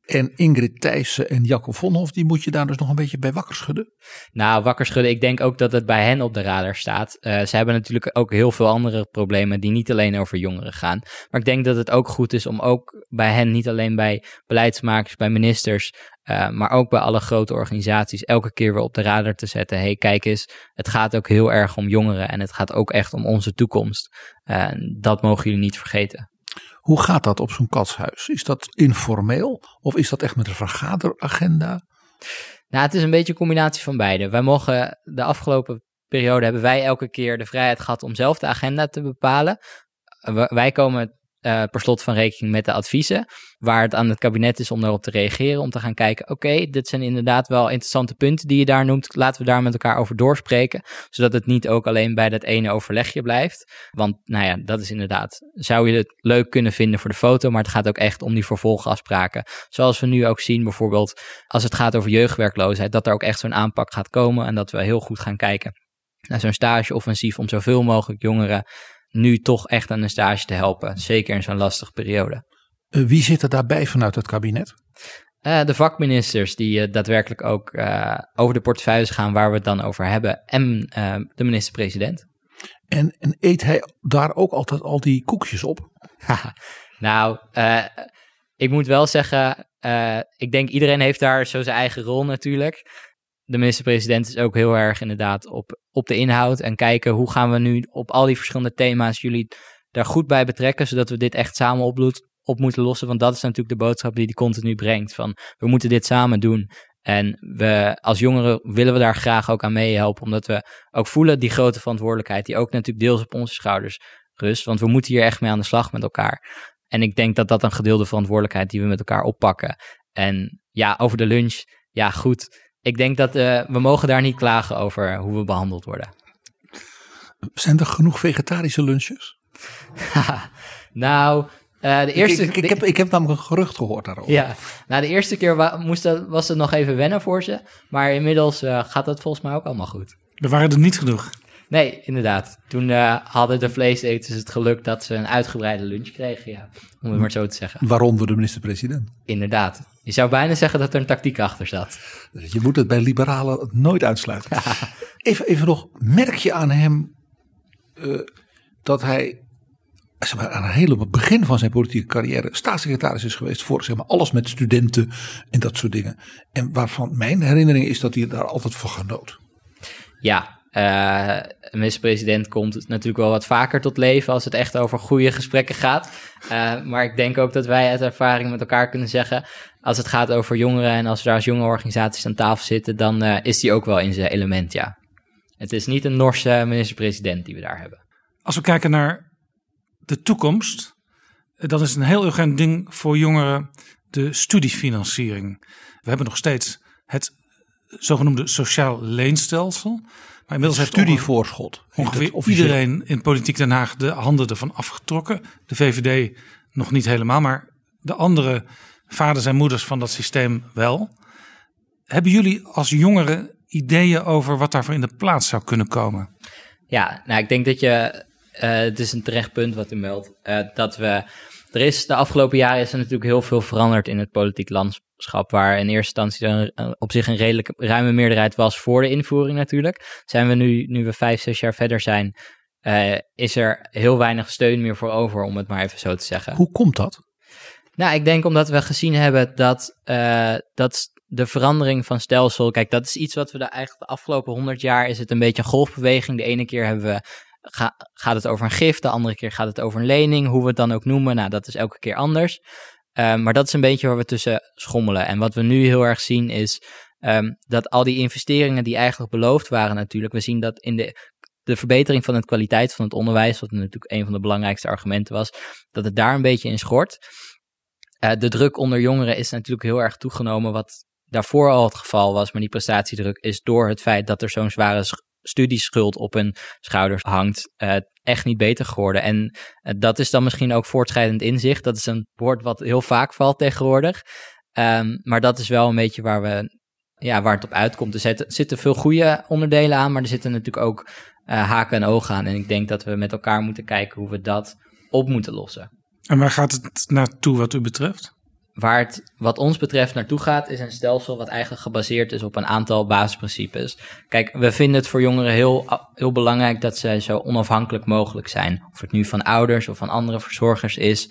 en Ingrid Thijssen en Jacob Vonhoff, die moet je daar dus nog een beetje bij wakker schudden? Nou, wakker schudden, ik denk ook dat het bij hen op de radar staat. Uh, ze hebben natuurlijk ook heel veel andere problemen die niet alleen over jongeren gaan. Maar ik denk dat het ook goed is om ook bij hen, niet alleen bij beleidsmakers, bij ministers, uh, maar ook bij alle grote organisaties, elke keer weer op de radar te zetten. hey, kijk eens, het gaat ook heel erg om jongeren en het gaat ook echt om onze toekomst. Dat mogen jullie niet vergeten. Hoe gaat dat op zo'n katshuis? Is dat informeel of is dat echt met een vergaderagenda? Nou, het is een beetje een combinatie van beide. Wij mogen de afgelopen periode hebben wij elke keer de vrijheid gehad om zelf de agenda te bepalen. Wij komen uh, per slot van rekening met de adviezen. Waar het aan het kabinet is om daarop te reageren. Om te gaan kijken, oké, dit zijn inderdaad wel interessante punten die je daar noemt. Laten we daar met elkaar over doorspreken. Zodat het niet ook alleen bij dat ene overlegje blijft. Want nou ja, dat is inderdaad, zou je het leuk kunnen vinden voor de foto. Maar het gaat ook echt om die vervolgafspraken. Zoals we nu ook zien bijvoorbeeld als het gaat over jeugdwerkloosheid. Dat er ook echt zo'n aanpak gaat komen. En dat we heel goed gaan kijken naar zo'n stageoffensief om zoveel mogelijk jongeren nu toch echt aan een stage te helpen. Zeker in zo'n lastige periode. Uh, wie zit er daarbij vanuit het kabinet? Uh, de vakministers die uh, daadwerkelijk ook over de portefeuilles gaan waar we het dan over hebben. En de minister-president. En, en, eet hij daar ook altijd al die koekjes op? nou, ik moet wel zeggen, ik denk iedereen heeft daar zo zijn eigen rol natuurlijk de minister-president is ook heel erg inderdaad op, op de inhoud en kijken hoe gaan we nu op al die verschillende thema's jullie daar goed bij betrekken, zodat we dit echt samen op, op moeten lossen. Want dat is natuurlijk de boodschap die die continu brengt. Van we moeten dit samen doen. En we als jongeren willen we daar graag ook aan meehelpen, omdat we ook voelen die grote verantwoordelijkheid, die ook natuurlijk deels op onze schouders rust. Want we moeten hier echt mee aan de slag met elkaar. En ik denk dat dat een gedeelde verantwoordelijkheid die we met elkaar oppakken. En ja, over de lunch, ja goed ik denk dat uh, we mogen daar niet klagen over hoe we behandeld worden. Zijn er genoeg vegetarische lunches? nou, uh, de eerste... Ik, ik, ik, heb, ik heb namelijk een gerucht gehoord daarover. Ja, nou de eerste keer wa moest dat, was het nog even wennen voor ze. Maar inmiddels uh, gaat dat volgens mij ook allemaal goed. Er waren er niet genoeg. Nee, inderdaad. Toen uh, hadden de vleeseters het geluk dat ze een uitgebreide lunch kregen, ja. Om het maar zo te zeggen. Waaronder de minister-president. Inderdaad. Je zou bijna zeggen dat er een tactiek achter zat. Je moet het bij liberalen nooit uitsluiten. even, even nog, merk je aan hem uh, dat hij zeg maar, aan het hele begin van zijn politieke carrière staatssecretaris is geweest voor zeg maar, alles met studenten en dat soort dingen. En waarvan mijn herinnering is dat hij daar altijd voor genoot. Ja, uh, minister-president komt natuurlijk wel wat vaker tot leven als het echt over goede gesprekken gaat. Uh, maar ik denk ook dat wij uit ervaring met elkaar kunnen zeggen, als het gaat over jongeren en als we daar als jonge organisaties aan tafel zitten, dan uh, is die ook wel in zijn element, ja. Het is niet een Norse minister-president die we daar hebben. Als we kijken naar de toekomst, dan is een heel urgent ding voor jongeren de studiefinanciering. We hebben nog steeds het zogenoemde sociaal leenstelsel. Maar inmiddels heeft studievoorschot. Ongeveer iedereen in Politiek Den Haag de handen ervan afgetrokken. De VVD nog niet helemaal, maar de andere vaders en moeders van dat systeem wel. Hebben jullie als jongeren ideeën over wat daarvoor in de plaats zou kunnen komen? Ja, nou ik denk dat je, uh, het is een terecht punt wat u meldt, uh, dat we er is de afgelopen jaren is er natuurlijk heel veel veranderd in het politiek landschap. Waar in eerste instantie op zich een redelijk ruime meerderheid was voor de invoering natuurlijk. Zijn we nu, nu we vijf, zes jaar verder zijn, uh, is er heel weinig steun meer voor over, om het maar even zo te zeggen. Hoe komt dat? Nou, ik denk omdat we gezien hebben dat, uh, dat de verandering van stelsel, kijk, dat is iets wat we de, eigenlijk de afgelopen honderd jaar is het een beetje een golfbeweging. De ene keer hebben we, ga, gaat het over een gift, de andere keer gaat het over een lening, hoe we het dan ook noemen. Nou, dat is elke keer anders. Um, maar dat is een beetje waar we tussen schommelen. En wat we nu heel erg zien is um, dat al die investeringen die eigenlijk beloofd waren natuurlijk, we zien dat in de de verbetering van de kwaliteit van het onderwijs, wat natuurlijk een van de belangrijkste argumenten was, dat het daar een beetje in schort. Uh, de druk onder jongeren is natuurlijk heel erg toegenomen, wat daarvoor al het geval was, maar die prestatiedruk is door het feit dat er zo'n zware studieschuld op hun schouders hangt, uh, echt niet beter geworden. En uh, dat is dan misschien ook voortschrijdend inzicht. Dat is een woord wat heel vaak valt tegenwoordig. Um, maar dat is wel een beetje waar we ja, waar het op uitkomt. Er zitten, veel goede onderdelen aan, maar er zitten natuurlijk ook uh, haken en ogen aan. En ik denk dat we met elkaar moeten kijken hoe we dat op moeten lossen. En waar gaat het naartoe wat u betreft? Waar het wat ons betreft naartoe gaat, is een stelsel wat eigenlijk gebaseerd is op een aantal basisprincipes. Kijk, we vinden het voor jongeren heel, heel belangrijk dat ze zo onafhankelijk mogelijk zijn. Of het nu van ouders of van andere verzorgers is.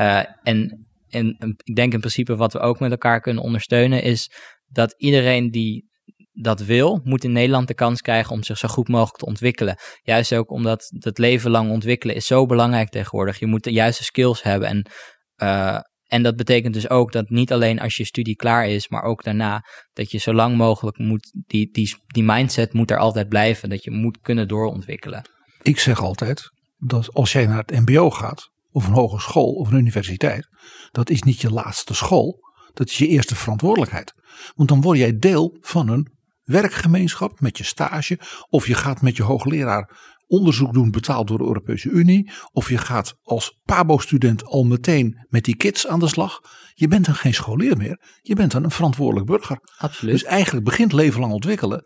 Uh, en, en ik denk in principe wat we ook met elkaar kunnen ondersteunen is dat iedereen die dat wil, moet in Nederland de kans krijgen om zich zo goed mogelijk te ontwikkelen. Juist ook omdat het leven lang ontwikkelen is zo belangrijk tegenwoordig. Je moet de juiste skills hebben. En, uh, en dat betekent dus ook dat niet alleen als je studie klaar is, maar ook daarna, dat je zo lang mogelijk moet, die, die, die mindset moet er altijd blijven. Dat je moet kunnen doorontwikkelen. Ik zeg altijd dat als jij naar het MBO gaat, of een hogeschool of een universiteit, dat is niet je laatste school. Dat is je eerste verantwoordelijkheid. Want dan word jij deel van een werkgemeenschap met je stage. Of je gaat met je hoogleraar onderzoek doen betaald door de Europese Unie. Of je gaat als PABO-student al meteen met die kids aan de slag. Je bent dan geen scholier meer. Je bent dan een verantwoordelijk burger. Absoluut. Dus eigenlijk begint leven lang ontwikkelen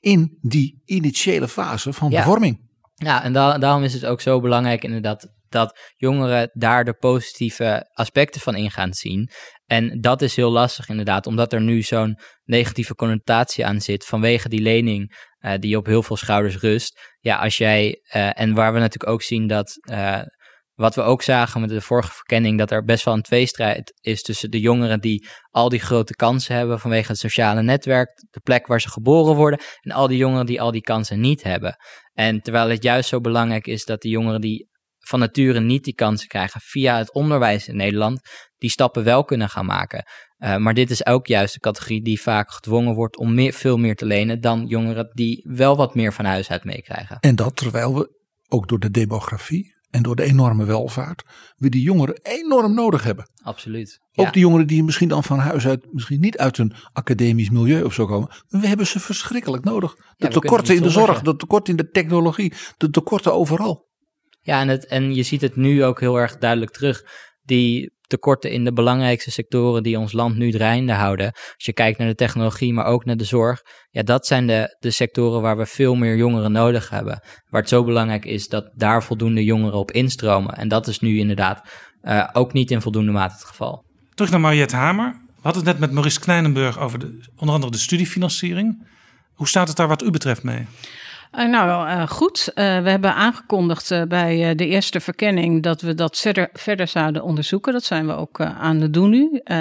in die initiële fase van ja. vorming. Ja, en da daarom is het ook zo belangrijk inderdaad dat jongeren daar de positieve aspecten van in gaan zien. En dat is heel lastig inderdaad, omdat er nu zo'n negatieve connotatie aan zit vanwege die lening uh, die op heel veel schouders rust. Ja, als jij, uh, en waar we natuurlijk ook zien dat, uh, wat we ook zagen met de vorige verkenning, dat er best wel een tweestrijd is tussen de jongeren die al die grote kansen hebben vanwege het sociale netwerk, de plek waar ze geboren worden, en al die jongeren die al die kansen niet hebben. En terwijl het juist zo belangrijk is dat de jongeren die van nature niet die kansen krijgen via het onderwijs in Nederland, die stappen wel kunnen gaan maken. Uh, maar dit is ook juist de categorie die vaak gedwongen wordt om meer, veel meer te lenen dan jongeren die wel wat meer van huis uit meekrijgen. En dat terwijl we ook door de demografie en door de enorme welvaart we die jongeren enorm nodig hebben. Absoluut. Ook ja. die jongeren die misschien dan van huis uit, misschien niet uit een academisch milieu of zo komen. We hebben ze verschrikkelijk nodig. De ja, tekorten in de zorg, de tekorten in de technologie, de tekorten overal. Ja, en, het, en je ziet het nu ook heel erg duidelijk terug. Die tekorten in de belangrijkste sectoren die ons land nu draaiende houden. Als je kijkt naar de technologie, maar ook naar de zorg. Ja, dat zijn de, de sectoren waar we veel meer jongeren nodig hebben. Waar het zo belangrijk is dat daar voldoende jongeren op instromen. En dat is nu inderdaad uh, ook niet in voldoende mate het geval. Terug naar Mariette Hamer. We hadden het net met Maurice Kleinenburg over de, onder andere de studiefinanciering. Hoe staat het daar wat u betreft mee? Uh, nou, uh, goed. Uh, we hebben aangekondigd bij de eerste verkenning dat we dat verder, verder zouden onderzoeken. Dat zijn we ook aan het doen nu. we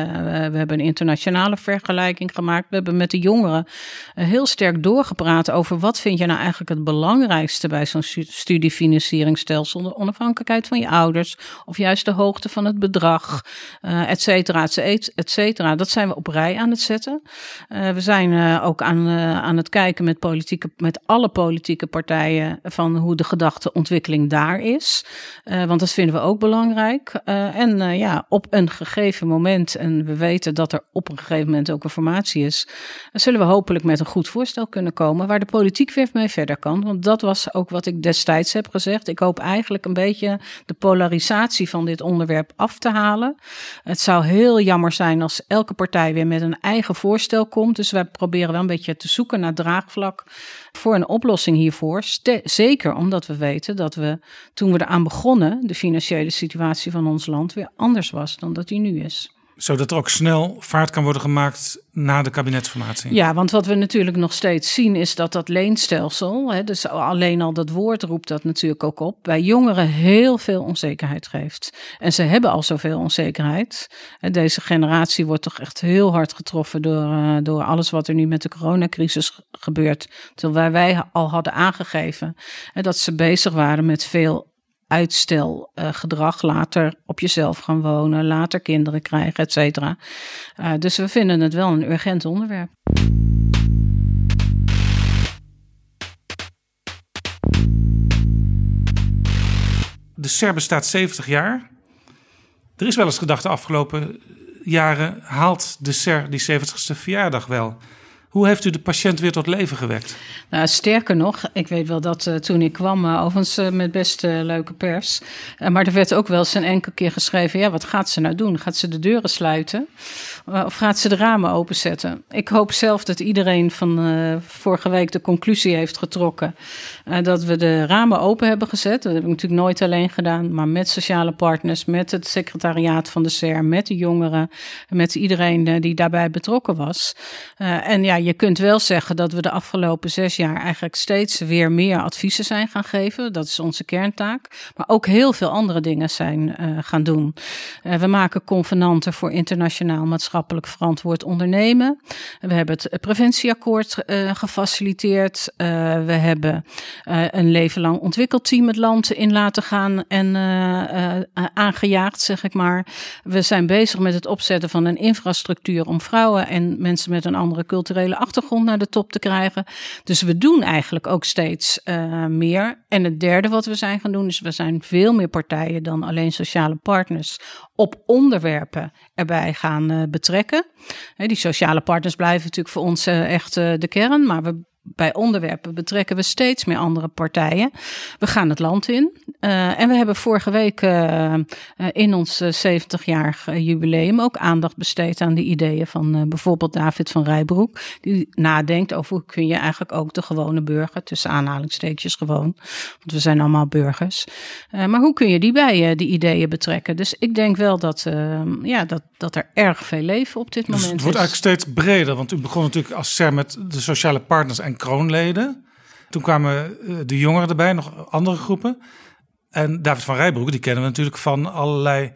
hebben een internationale vergelijking gemaakt. We hebben met de jongeren heel sterk doorgepraat over wat vind je nou eigenlijk het belangrijkste bij zo'n studiefinancieringsstelsel. De onafhankelijkheid van je ouders of juist de hoogte van het bedrag, et cetera, et cetera. Dat zijn we op rij aan het zetten. we zijn ook aan, aan het kijken met politieke, met alle politieke politieke partijen van hoe de gedachteontwikkeling daar is. Uh, want dat vinden we ook belangrijk. Uh, en uh, ja, op een gegeven moment, en we weten dat er op een gegeven moment ook een formatie is, zullen we hopelijk met een goed voorstel kunnen komen waar de politiek weer mee verder kan. Want dat was ook wat ik destijds heb gezegd. Ik hoop eigenlijk een beetje de polarisatie van dit onderwerp af te halen. Het zou heel jammer zijn als elke partij weer met een eigen voorstel komt. Dus wij proberen wel een beetje te zoeken naar draagvlak voor een oplossing hiervoor. Zeker omdat we weten dat we toen we eraan begonnen, de financiële situatie van ons land weer anders was dan dat die nu is. Zodat er ook snel vaart kan worden gemaakt na de kabinetsformatie. Ja, want wat we natuurlijk nog steeds zien is dat dat leenstelsel, hè, dus alleen al dat woord roept dat natuurlijk ook op, bij jongeren heel veel onzekerheid geeft. En ze hebben al zoveel onzekerheid. Deze generatie wordt toch echt heel hard getroffen door, uh, door alles wat er nu met de coronacrisis gebeurt. Terwijl wij al hadden aangegeven hè, dat ze bezig waren met veel uitstelgedrag, later op jezelf gaan wonen, later kinderen krijgen, et cetera. Uh, dus we vinden het wel een urgent onderwerp. De SER bestaat 70 jaar. Er is wel eens gedacht de afgelopen jaren haalt de SER die 70ste verjaardag wel. Hoe heeft u de patiënt weer tot leven gewekt? Nou, sterker nog, ik weet wel dat uh, toen ik kwam, uh, overigens uh, met best leuke pers. maar er werd ook wel eens een enkele keer geschreven: ja, wat gaat ze nou doen? Gaat ze de deuren sluiten? of gaat ze de ramen openzetten? Ik hoop zelf dat iedereen van vorige week de conclusie heeft getrokken dat we de ramen open hebben gezet. Dat heb ik natuurlijk nooit alleen gedaan, maar met sociale partners, met het secretariaat van de SER, met de jongeren, met iedereen die daarbij betrokken was. en ja, je kunt wel zeggen dat we de afgelopen zes jaar eigenlijk steeds weer meer adviezen zijn gaan geven. Dat is onze kerntaak. Maar ook heel veel andere dingen zijn uh, gaan doen. Uh, we maken convenanten voor internationaal maatschappelijk verantwoord ondernemen. We hebben het preventieakkoord uh, gefaciliteerd. we hebben een leven lang ontwikkelteam het land in laten gaan en aangejaagd, zeg ik maar. We zijn bezig met het opzetten van een infrastructuur om vrouwen en mensen met een andere culturele achtergrond naar de top te krijgen. Dus we doen eigenlijk ook steeds uh, meer. En het derde wat we zijn gaan doen is we zijn veel meer partijen dan alleen sociale partners op onderwerpen erbij gaan uh, betrekken. die sociale partners blijven natuurlijk voor ons uh, echt de kern, maar we bij onderwerpen betrekken we steeds meer andere partijen. We gaan het land in. Uh, en we hebben vorige week uh, in ons 70-jarig jubileum ook aandacht besteed aan de ideeën van bijvoorbeeld David van Rijbroek. Die nadenkt over hoe kun je eigenlijk ook de gewone burger, tussen aanhalingstekens gewoon, want we zijn allemaal burgers. maar hoe kun je die bij die ideeën betrekken? Dus ik denk wel dat, ja, dat, dat er erg veel leven op dit dus moment het wordt is. eigenlijk steeds breder, want u begon natuurlijk als SER met de sociale partners en kroonleden. Toen kwamen de jongeren erbij, nog andere groepen. En David van Rijbroek, die kennen we natuurlijk van allerlei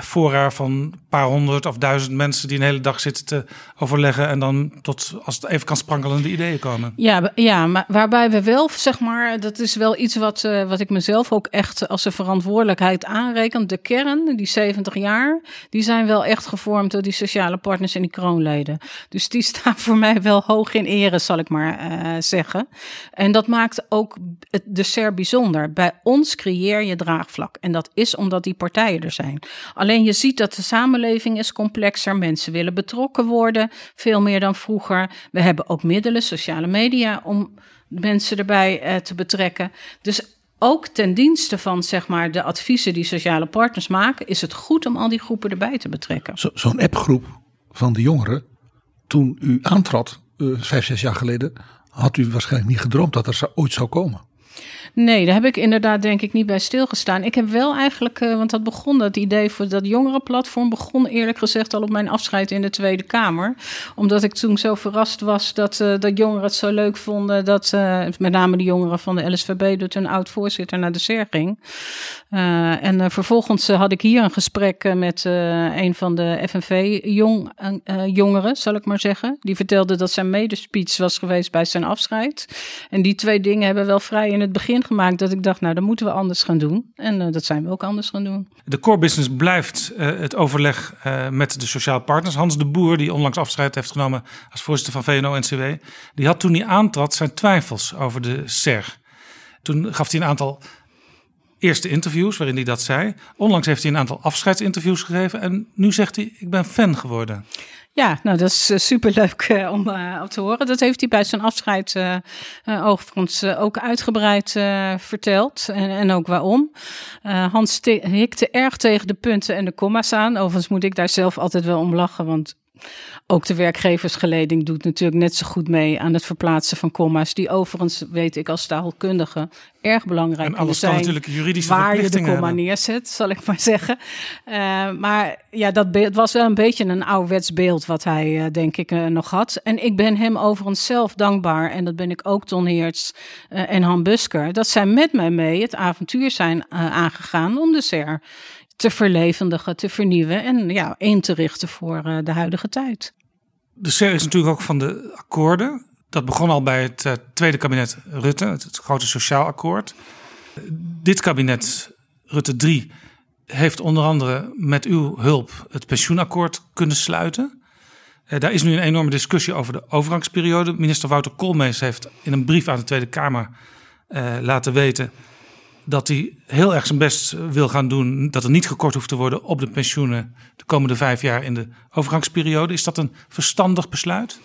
fora van een paar honderd of duizend mensen die een hele dag zitten te overleggen en dan tot, als het even kan sprankelende ideeën komen. Ja, ja maar waarbij we wel, zeg maar, dat is wel iets wat, uh, wat ik mezelf ook echt als een verantwoordelijkheid aanreken. De kern, die 70 jaar, die zijn wel echt gevormd door die sociale partners en die kroonleden. Dus die staan voor mij wel hoog in ere, zal ik maar uh, zeggen. En dat maakt ook het, SER bijzonder. Bij ons creëer je draagvlak. En dat is omdat die partijen er zijn. Alleen je ziet dat de samenleving is complexer. Mensen willen betrokken worden, veel meer dan vroeger. We hebben ook middelen, sociale media, om mensen erbij uh, te betrekken. Dus ook ten dienste van zeg maar, de adviezen die sociale partners maken, is het goed om al die groepen erbij te betrekken. Zo'n zo appgroep van de jongeren, toen u aantrad, uh, vijf, zes jaar geleden, had u waarschijnlijk niet gedroomd dat er ooit zou komen. Nee, daar heb ik inderdaad denk ik niet bij stilgestaan. Ik heb wel eigenlijk, uh, want dat begon, dat idee voor dat jongerenplatform begon eerlijk gezegd al op mijn afscheid in de Tweede Kamer. Omdat ik toen zo verrast was dat, uh, dat jongeren het zo leuk vonden dat uh, met name de jongeren van de LSVB dat een oud-voorzitter naar de SER ging. en vervolgens had ik hier een gesprek met een van de FNV-jongeren, zal ik maar zeggen. Die vertelde dat zijn medespeech was geweest bij zijn afscheid. En die twee dingen hebben wel vrij in het begin gemaakt dat ik dacht, nou, dan moeten we anders gaan doen. En uh, dat zijn we ook anders gaan doen. De core business blijft uh, het overleg uh, met de sociale partners. Hans de Boer, die onlangs afscheid heeft genomen als voorzitter van VNO-NCW, die had toen hij aantrad zijn twijfels over de SER. Toen gaf hij een aantal eerste interviews waarin hij dat zei. Onlangs heeft hij een aantal afscheidsinterviews gegeven en nu zegt hij, ik ben fan geworden. Ja, nou dat is uh, superleuk uh, om uh, te horen. Dat heeft hij bij zijn afscheid overigens ook uitgebreid verteld. En, en, ook waarom. Hans hikte erg tegen de punten en de comma's aan. Overigens moet ik daar zelf altijd wel om lachen, want Ook de werkgeversgeleding doet natuurlijk net zo goed mee aan het verplaatsen van comma's. Die overigens, weet ik als taalkundige, erg belangrijk En alles zijn. kan natuurlijk juridische waar je de hebben. neerzet, zal ik maar zeggen. Eh, maar ja, dat beeld was wel een beetje een ouderwets beeld wat hij, eh, denk ik, eh, nog had. En ik ben hem overigens zelf dankbaar, en dat ben ik ook Ton Heerts en Han Busker, dat zij met mij mee het avontuur zijn aangegaan om de SER te verlevendigen, te vernieuwen en ja, in te richten voor eh, de huidige tijd. De SER is natuurlijk ook van de akkoorden. Dat begon al bij het eh, tweede kabinet Rutte, het, grote sociaal akkoord. Dit kabinet, Rutte 3, heeft onder andere met uw hulp het pensioenakkoord kunnen sluiten. Eh, daar is nu een enorme discussie over de overgangsperiode. Minister Wouter Koolmees heeft in een brief aan de Tweede Kamer laten weten dat hij heel erg zijn best wil gaan doen. Dat er niet gekort hoeft te worden op de pensioenen de komende vijf jaar in de overgangsperiode. Is dat een verstandig besluit?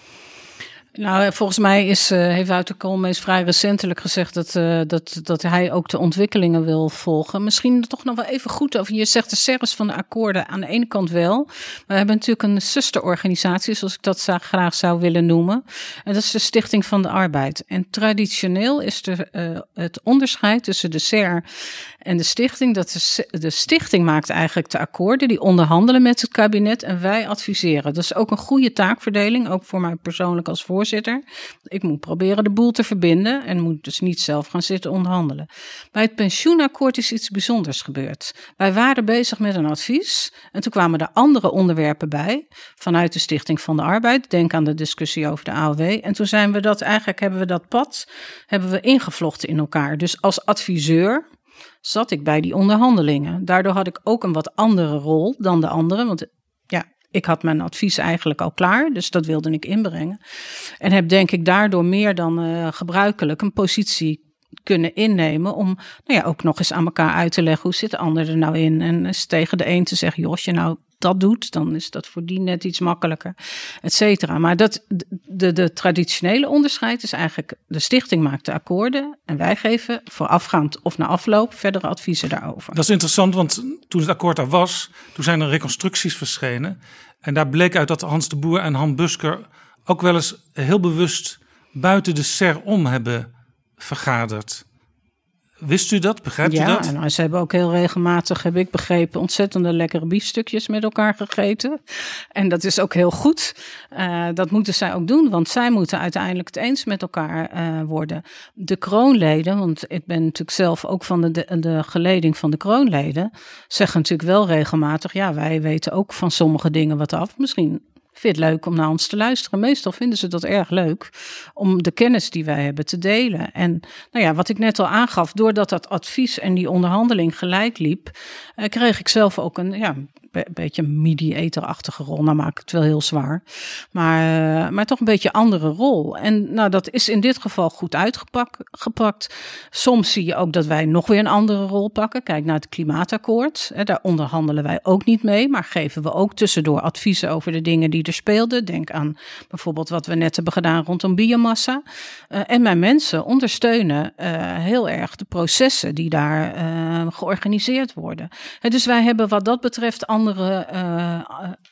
Nou, volgens mij is, eh, heeft Wouter Koolmees vrij recentelijk gezegd dat, eh, dat, dat hij ook de ontwikkelingen wil volgen. Misschien toch nog wel even goed over. Je zegt de serres van de akkoorden aan de ene kant wel. Maar we hebben natuurlijk een zusterorganisatie, zoals ik dat graag zou willen noemen. En dat is de Stichting van de Arbeid. En traditioneel is er eh, het onderscheid tussen de SER en de stichting. Dat de, stichting maakt eigenlijk de akkoorden, die onderhandelen met het kabinet en wij adviseren. Dat is ook een goede taakverdeling, ook voor mij persoonlijk als voorzitter. Ik moet proberen de boel te verbinden en moet dus niet zelf gaan zitten onderhandelen. Bij het pensioenakkoord is iets bijzonders gebeurd. Wij waren bezig met een advies en toen kwamen er andere onderwerpen bij vanuit de Stichting van de Arbeid. Denk aan de discussie over de AOW. En toen zijn we dat eigenlijk, hebben we dat pad hebben we ingevlochten in elkaar. Dus als adviseur zat ik bij die onderhandelingen. Daardoor had ik ook een wat andere rol dan de anderen. Want ja, ik had mijn advies eigenlijk al klaar, dus dat wilde ik inbrengen. En heb denk ik daardoor meer dan eh, gebruikelijk een positie kunnen innemen om nou ja, ook nog eens aan elkaar uit te leggen hoe zit de ander er nou in. En eens tegen de een te zeggen, joh, als je nou dat doet, dan is dat voor die net iets makkelijker, et cetera. Maar dat, de, de traditionele onderscheid is eigenlijk, de stichting maakt de akkoorden en wij geven voorafgaand of na afloop verdere adviezen daarover. Dat is interessant, want toen het akkoord er was, toen zijn er reconstructies verschenen. En daar bleek uit dat Hans de Boer en Han Busker ook wel eens heel bewust buiten de SER om hebben vergaderd. Wist u dat? Begrijpt ja, u dat? nou, ze hebben ook heel regelmatig, heb ik begrepen, ontzettende lekkere biefstukjes met elkaar gegeten. En dat is ook heel goed. Uh, dat moeten zij ook doen, want zij moeten uiteindelijk het eens met elkaar uh, worden. De kroonleden, want ik ben natuurlijk zelf ook van de, de, de geleding van de kroonleden, zeggen natuurlijk wel regelmatig, ja, wij weten ook van sommige dingen wat af. Misschien vind het leuk om naar ons te luisteren. Meestal vinden ze dat erg leuk om de kennis die wij hebben te delen. En nou ja, wat ik net al aangaf, doordat dat advies en die onderhandeling gelijk liep, eh, kreeg ik zelf ook een ja, be beetje mediatorachtige rol. Nou maak ik het wel heel zwaar, maar, uh, maar toch een beetje andere rol. En nou, dat is in dit geval goed uitgepakt. Soms zie je ook dat wij nog weer een andere rol pakken. Kijk naar het klimaatakkoord. Daar onderhandelen wij ook niet mee, maar geven we ook tussendoor adviezen over de dingen die er speelden. Denk aan bijvoorbeeld wat we net hebben gedaan rondom biomassa. Uh, en mijn mensen ondersteunen uh, heel erg de processen die daar georganiseerd worden. Dus wij hebben wat dat betreft andere,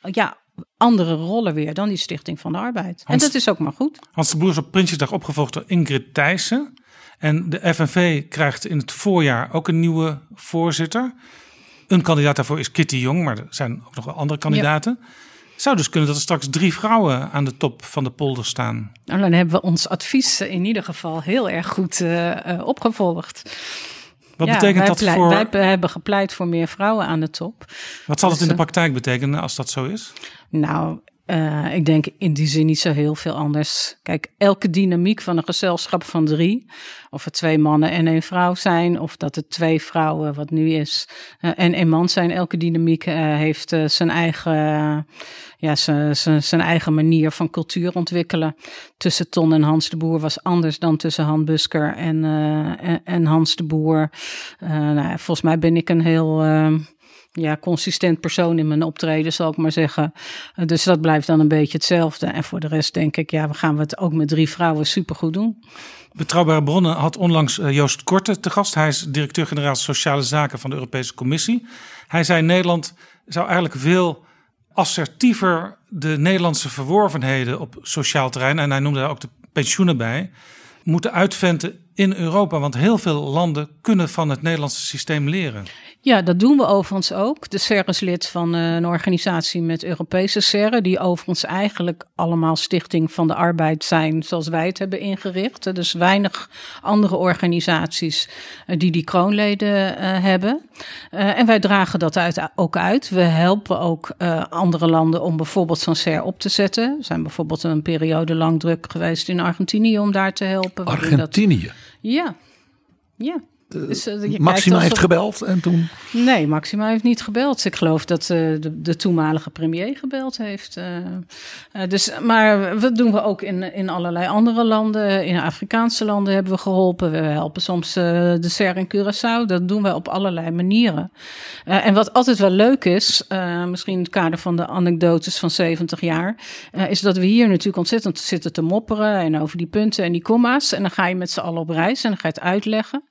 ja, andere rollen weer dan die Stichting van de Arbeid. Hans, en dat is ook maar goed. Hans de Boer is op Prinsjesdag opgevolgd door Ingrid Thijssen. En de FNV krijgt in het voorjaar ook een nieuwe voorzitter. Een kandidaat daarvoor is Kitty Jong, maar er zijn ook nog wel andere kandidaten. Ja. zou dus kunnen dat er straks drie vrouwen aan de top van de polder staan. Nou, dan hebben we ons advies in ieder geval heel erg goed uh, opgevolgd. Wat ja, betekent dat pleit, voor... Wij hebben gepleit voor meer vrouwen aan de top. Wat zal dus, het in de praktijk betekenen als dat zo is? Nou, uh, ik denk in die zin niet zo heel veel anders. Kijk, elke dynamiek van een gezelschap van drie, of het twee mannen en één vrouw zijn, of dat het twee vrouwen, wat nu is, uh, en een man zijn, elke dynamiek uh, heeft zijn eigen, ja, zijn eigen manier van cultuur ontwikkelen. Tussen Ton en Hans de Boer was anders dan tussen Han Busker en, en, en, Hans de Boer. nou, volgens mij ben ik een heel ja, consistent persoon in mijn optreden, zal ik maar zeggen. Dus dat blijft dan een beetje hetzelfde. En voor de rest denk ik, ja, we gaan het ook met drie vrouwen supergoed doen. Betrouwbare Bronnen had onlangs Joost Korte te gast. Hij is directeur-generaal Sociale Zaken van de Europese Commissie. Hij zei Nederland zou eigenlijk veel assertiever de Nederlandse verworvenheden op sociaal terrein, en hij noemde daar ook de pensioenen bij, moeten uitventen in Europa. Want heel veel landen kunnen van het Nederlandse systeem leren. Ja, dat doen we overigens ook. De SER is lid van eh, een organisatie met Europese serren, die overigens eigenlijk allemaal Stichting van de Arbeid zijn, zoals wij het hebben ingericht. Dus weinig andere organisaties uh, die die kroonleden uh, hebben. en wij dragen dat uit, ook uit. We helpen ook andere landen om bijvoorbeeld zo'n SER op te zetten. We zijn bijvoorbeeld een periode lang druk geweest in Argentinië om daar te helpen. Argentinië? Dat... Ja, ja. Dus, uh, Maxima heeft gebeld en toen? Nee, Maxima heeft niet gebeld. Ik geloof dat uh, de, de, toenmalige premier gebeld heeft. Uh, dus, maar dat doen we ook in, in allerlei andere landen. In Afrikaanse landen hebben we geholpen. We helpen soms de SER in Curaçao. Dat doen we op allerlei manieren. en wat altijd wel leuk is, misschien in het kader van de anekdotes van 70 jaar, is dat we hier natuurlijk ontzettend zitten te mopperen en over die punten en die komma's. En dan ga je met z'n allen op reis en dan ga je het uitleggen.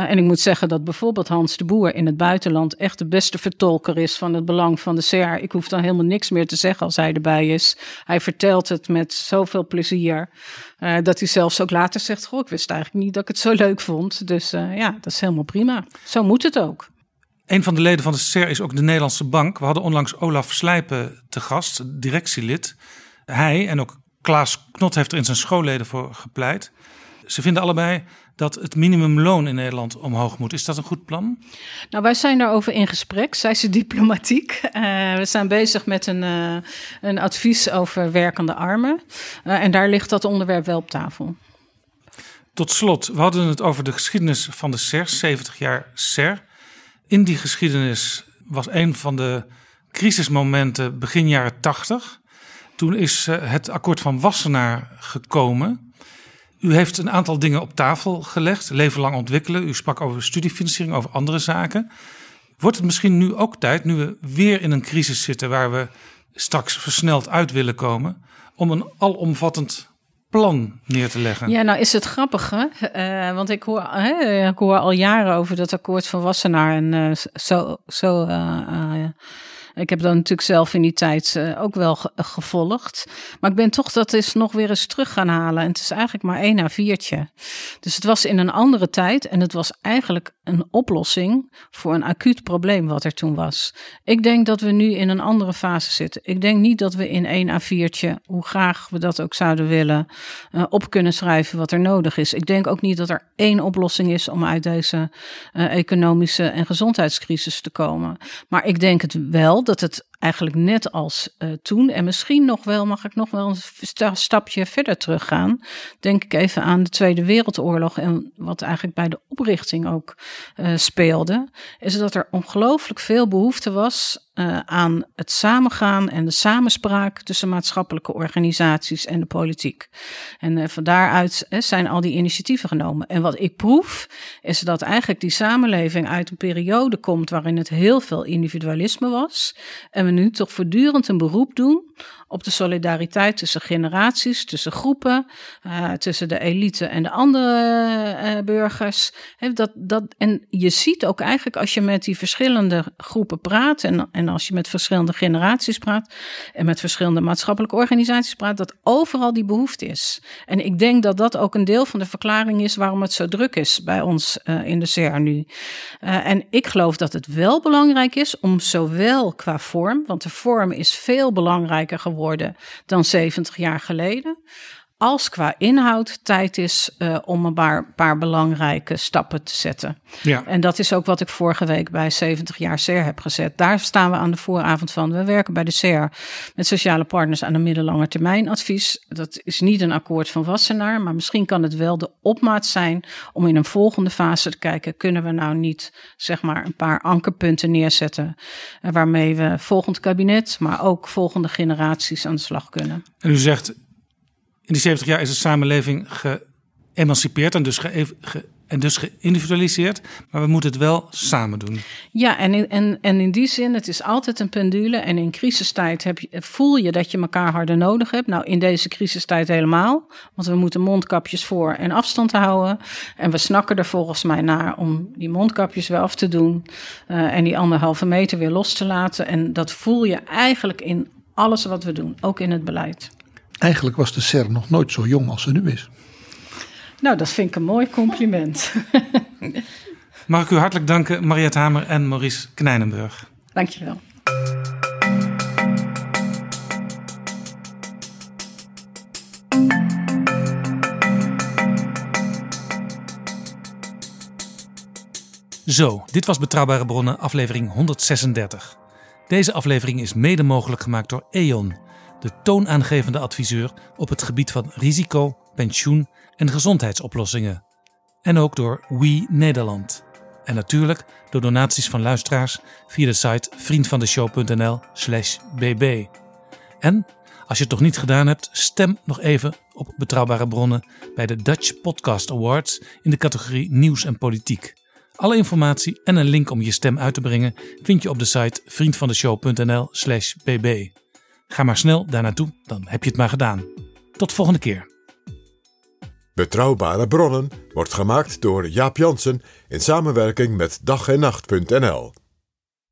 Uh, en ik moet zeggen dat bijvoorbeeld Hans de Boer in het buitenland echt de beste vertolker is van het belang van de CR. Ik hoef dan helemaal niks meer te zeggen als hij erbij is. Hij vertelt het met zoveel plezier. Uh, dat hij zelfs ook later zegt: Goh, ik wist eigenlijk niet dat ik het zo leuk vond. Dus uh, ja, dat is helemaal prima. Zo moet het ook. Een van de leden van de CER is ook de Nederlandse Bank. We hadden onlangs Olaf Slijpen te gast, directielid. Hij en ook Klaas Knot heeft er in zijn schoolleden voor gepleit. Ze vinden allebei dat het minimumloon in Nederland omhoog moet. Is dat een goed plan? Nou, wij zijn daarover in gesprek, zij ze diplomatiek. Uh, we zijn bezig met een, uh, een advies over werkende armen. Uh, en daar ligt dat onderwerp wel op tafel. Tot slot, we hadden het over de geschiedenis van de SER, 70 jaar SER. In die geschiedenis was een van de crisismomenten begin jaren 80. Toen is het akkoord van Wassenaar gekomen. U heeft een aantal dingen op tafel gelegd, leven lang ontwikkelen. U sprak over studiefinanciering, over andere zaken. Wordt het misschien nu ook tijd, nu we weer in een crisis zitten waar we straks versneld uit willen komen, om een alomvattend plan neer te leggen. Ja, nou is het grappig, hè? Uh, want ik hoor, hè, ik hoor al jaren over dat akkoord van Wassenaar en uh, zo, zo uh, ik heb dat natuurlijk zelf in die tijd uh, ook wel ge gevolgd. Maar ik ben toch dat eens nog weer eens terug gaan halen. En het is eigenlijk maar één na viertje. Dus het was in een andere tijd en het was eigenlijk een oplossing voor een acuut probleem wat er toen was. Ik denk dat we nu in een andere fase zitten. Ik denk niet dat we in één A4'tje, hoe graag we dat ook zouden willen, uh, op kunnen schrijven wat er nodig is. Ik denk ook niet dat er één oplossing is om uit deze uh, economische en gezondheidscrisis te komen. Maar ik denk het wel dat het eigenlijk net als uh, toen. En misschien nog wel, mag ik nog wel een stapje verder teruggaan. Denk ik even aan de Tweede Wereldoorlog en wat eigenlijk bij de oprichting ook uh, speelde. Is dat er ongelooflijk veel behoefte was uh, aan het samengaan en de samenspraak tussen maatschappelijke organisaties en de politiek. En van daaruit zijn al die initiatieven genomen. En wat ik proef, is dat eigenlijk die samenleving uit een periode komt waarin het heel veel individualisme was. En nu toch voortdurend een beroep doen op de solidariteit tussen generaties, tussen groepen, uh, tussen de elite en de andere uh, burgers. Dat, dat, en je ziet ook eigenlijk als je met die verschillende groepen praat en, en als je met verschillende generaties praat en met verschillende maatschappelijke organisaties praat, dat overal die behoefte is. En ik denk dat dat ook een deel van de verklaring is waarom het zo druk is bij ons uh, in de CR nu. en ik geloof dat het wel belangrijk is om zowel qua vorm, want de vorm is veel belangrijker geworden worden dan 70 jaar geleden. Als qua inhoud tijd is uh, om een paar, paar, belangrijke stappen te zetten. Ja. En dat is ook wat ik vorige week bij 70 jaar CER heb gezet. Daar staan we aan de vooravond van. We werken bij de CER met sociale partners aan een middellange termijn advies. Dat is niet een akkoord van Wassenaar, maar misschien kan het wel de opmaat zijn om in een volgende fase te kijken: kunnen we nou niet zeg maar een paar ankerpunten neerzetten uh, waarmee we volgend kabinet, maar ook volgende generaties aan de slag kunnen. En u zegt in die 70 jaar is de samenleving geëmancipeerd en dus en dus geïndividualiseerd, maar we moeten het wel samen doen. Ja, en in, en, en in die zin, het is altijd een pendule. En in crisistijd heb je, voel je dat je elkaar harder nodig hebt. Nou, in deze crisistijd helemaal. Want we moeten mondkapjes voor en afstand houden. En we snakken er volgens mij naar om die mondkapjes wel af te doen. Uh, en die anderhalve meter weer los te laten. En dat voel je eigenlijk in alles wat we doen, ook in het beleid. Eigenlijk was de CER nog nooit zo jong als ze nu is. Nou, dat vind ik een mooi compliment. Mag ik u hartelijk danken, Mariette Hamer en Maurice Knijnenburg. Dankjewel. Zo, dit was Betrouwbare Bronnen, aflevering 136. Deze aflevering is mede mogelijk gemaakt door E.ON, de toonaangevende adviseur op het gebied van risico, pensioen en gezondheidsoplossingen. En ook door We Nederland. En natuurlijk door donaties van luisteraars via de site vriendvandeshow.nl/slash bb. En als je het nog niet gedaan hebt, stem nog even op betrouwbare bronnen bij de Dutch Podcast Awards in de categorie Nieuws en Politiek. Alle informatie en een link om je stem uit te brengen vind je op de site vriendvandeshow.nl/slash bb. Ga maar snel daar naartoe, dan heb je het maar gedaan. Tot volgende keer. Betrouwbare bronnen wordt gemaakt door Jaap Jansen in samenwerking met dag en nacht.nl.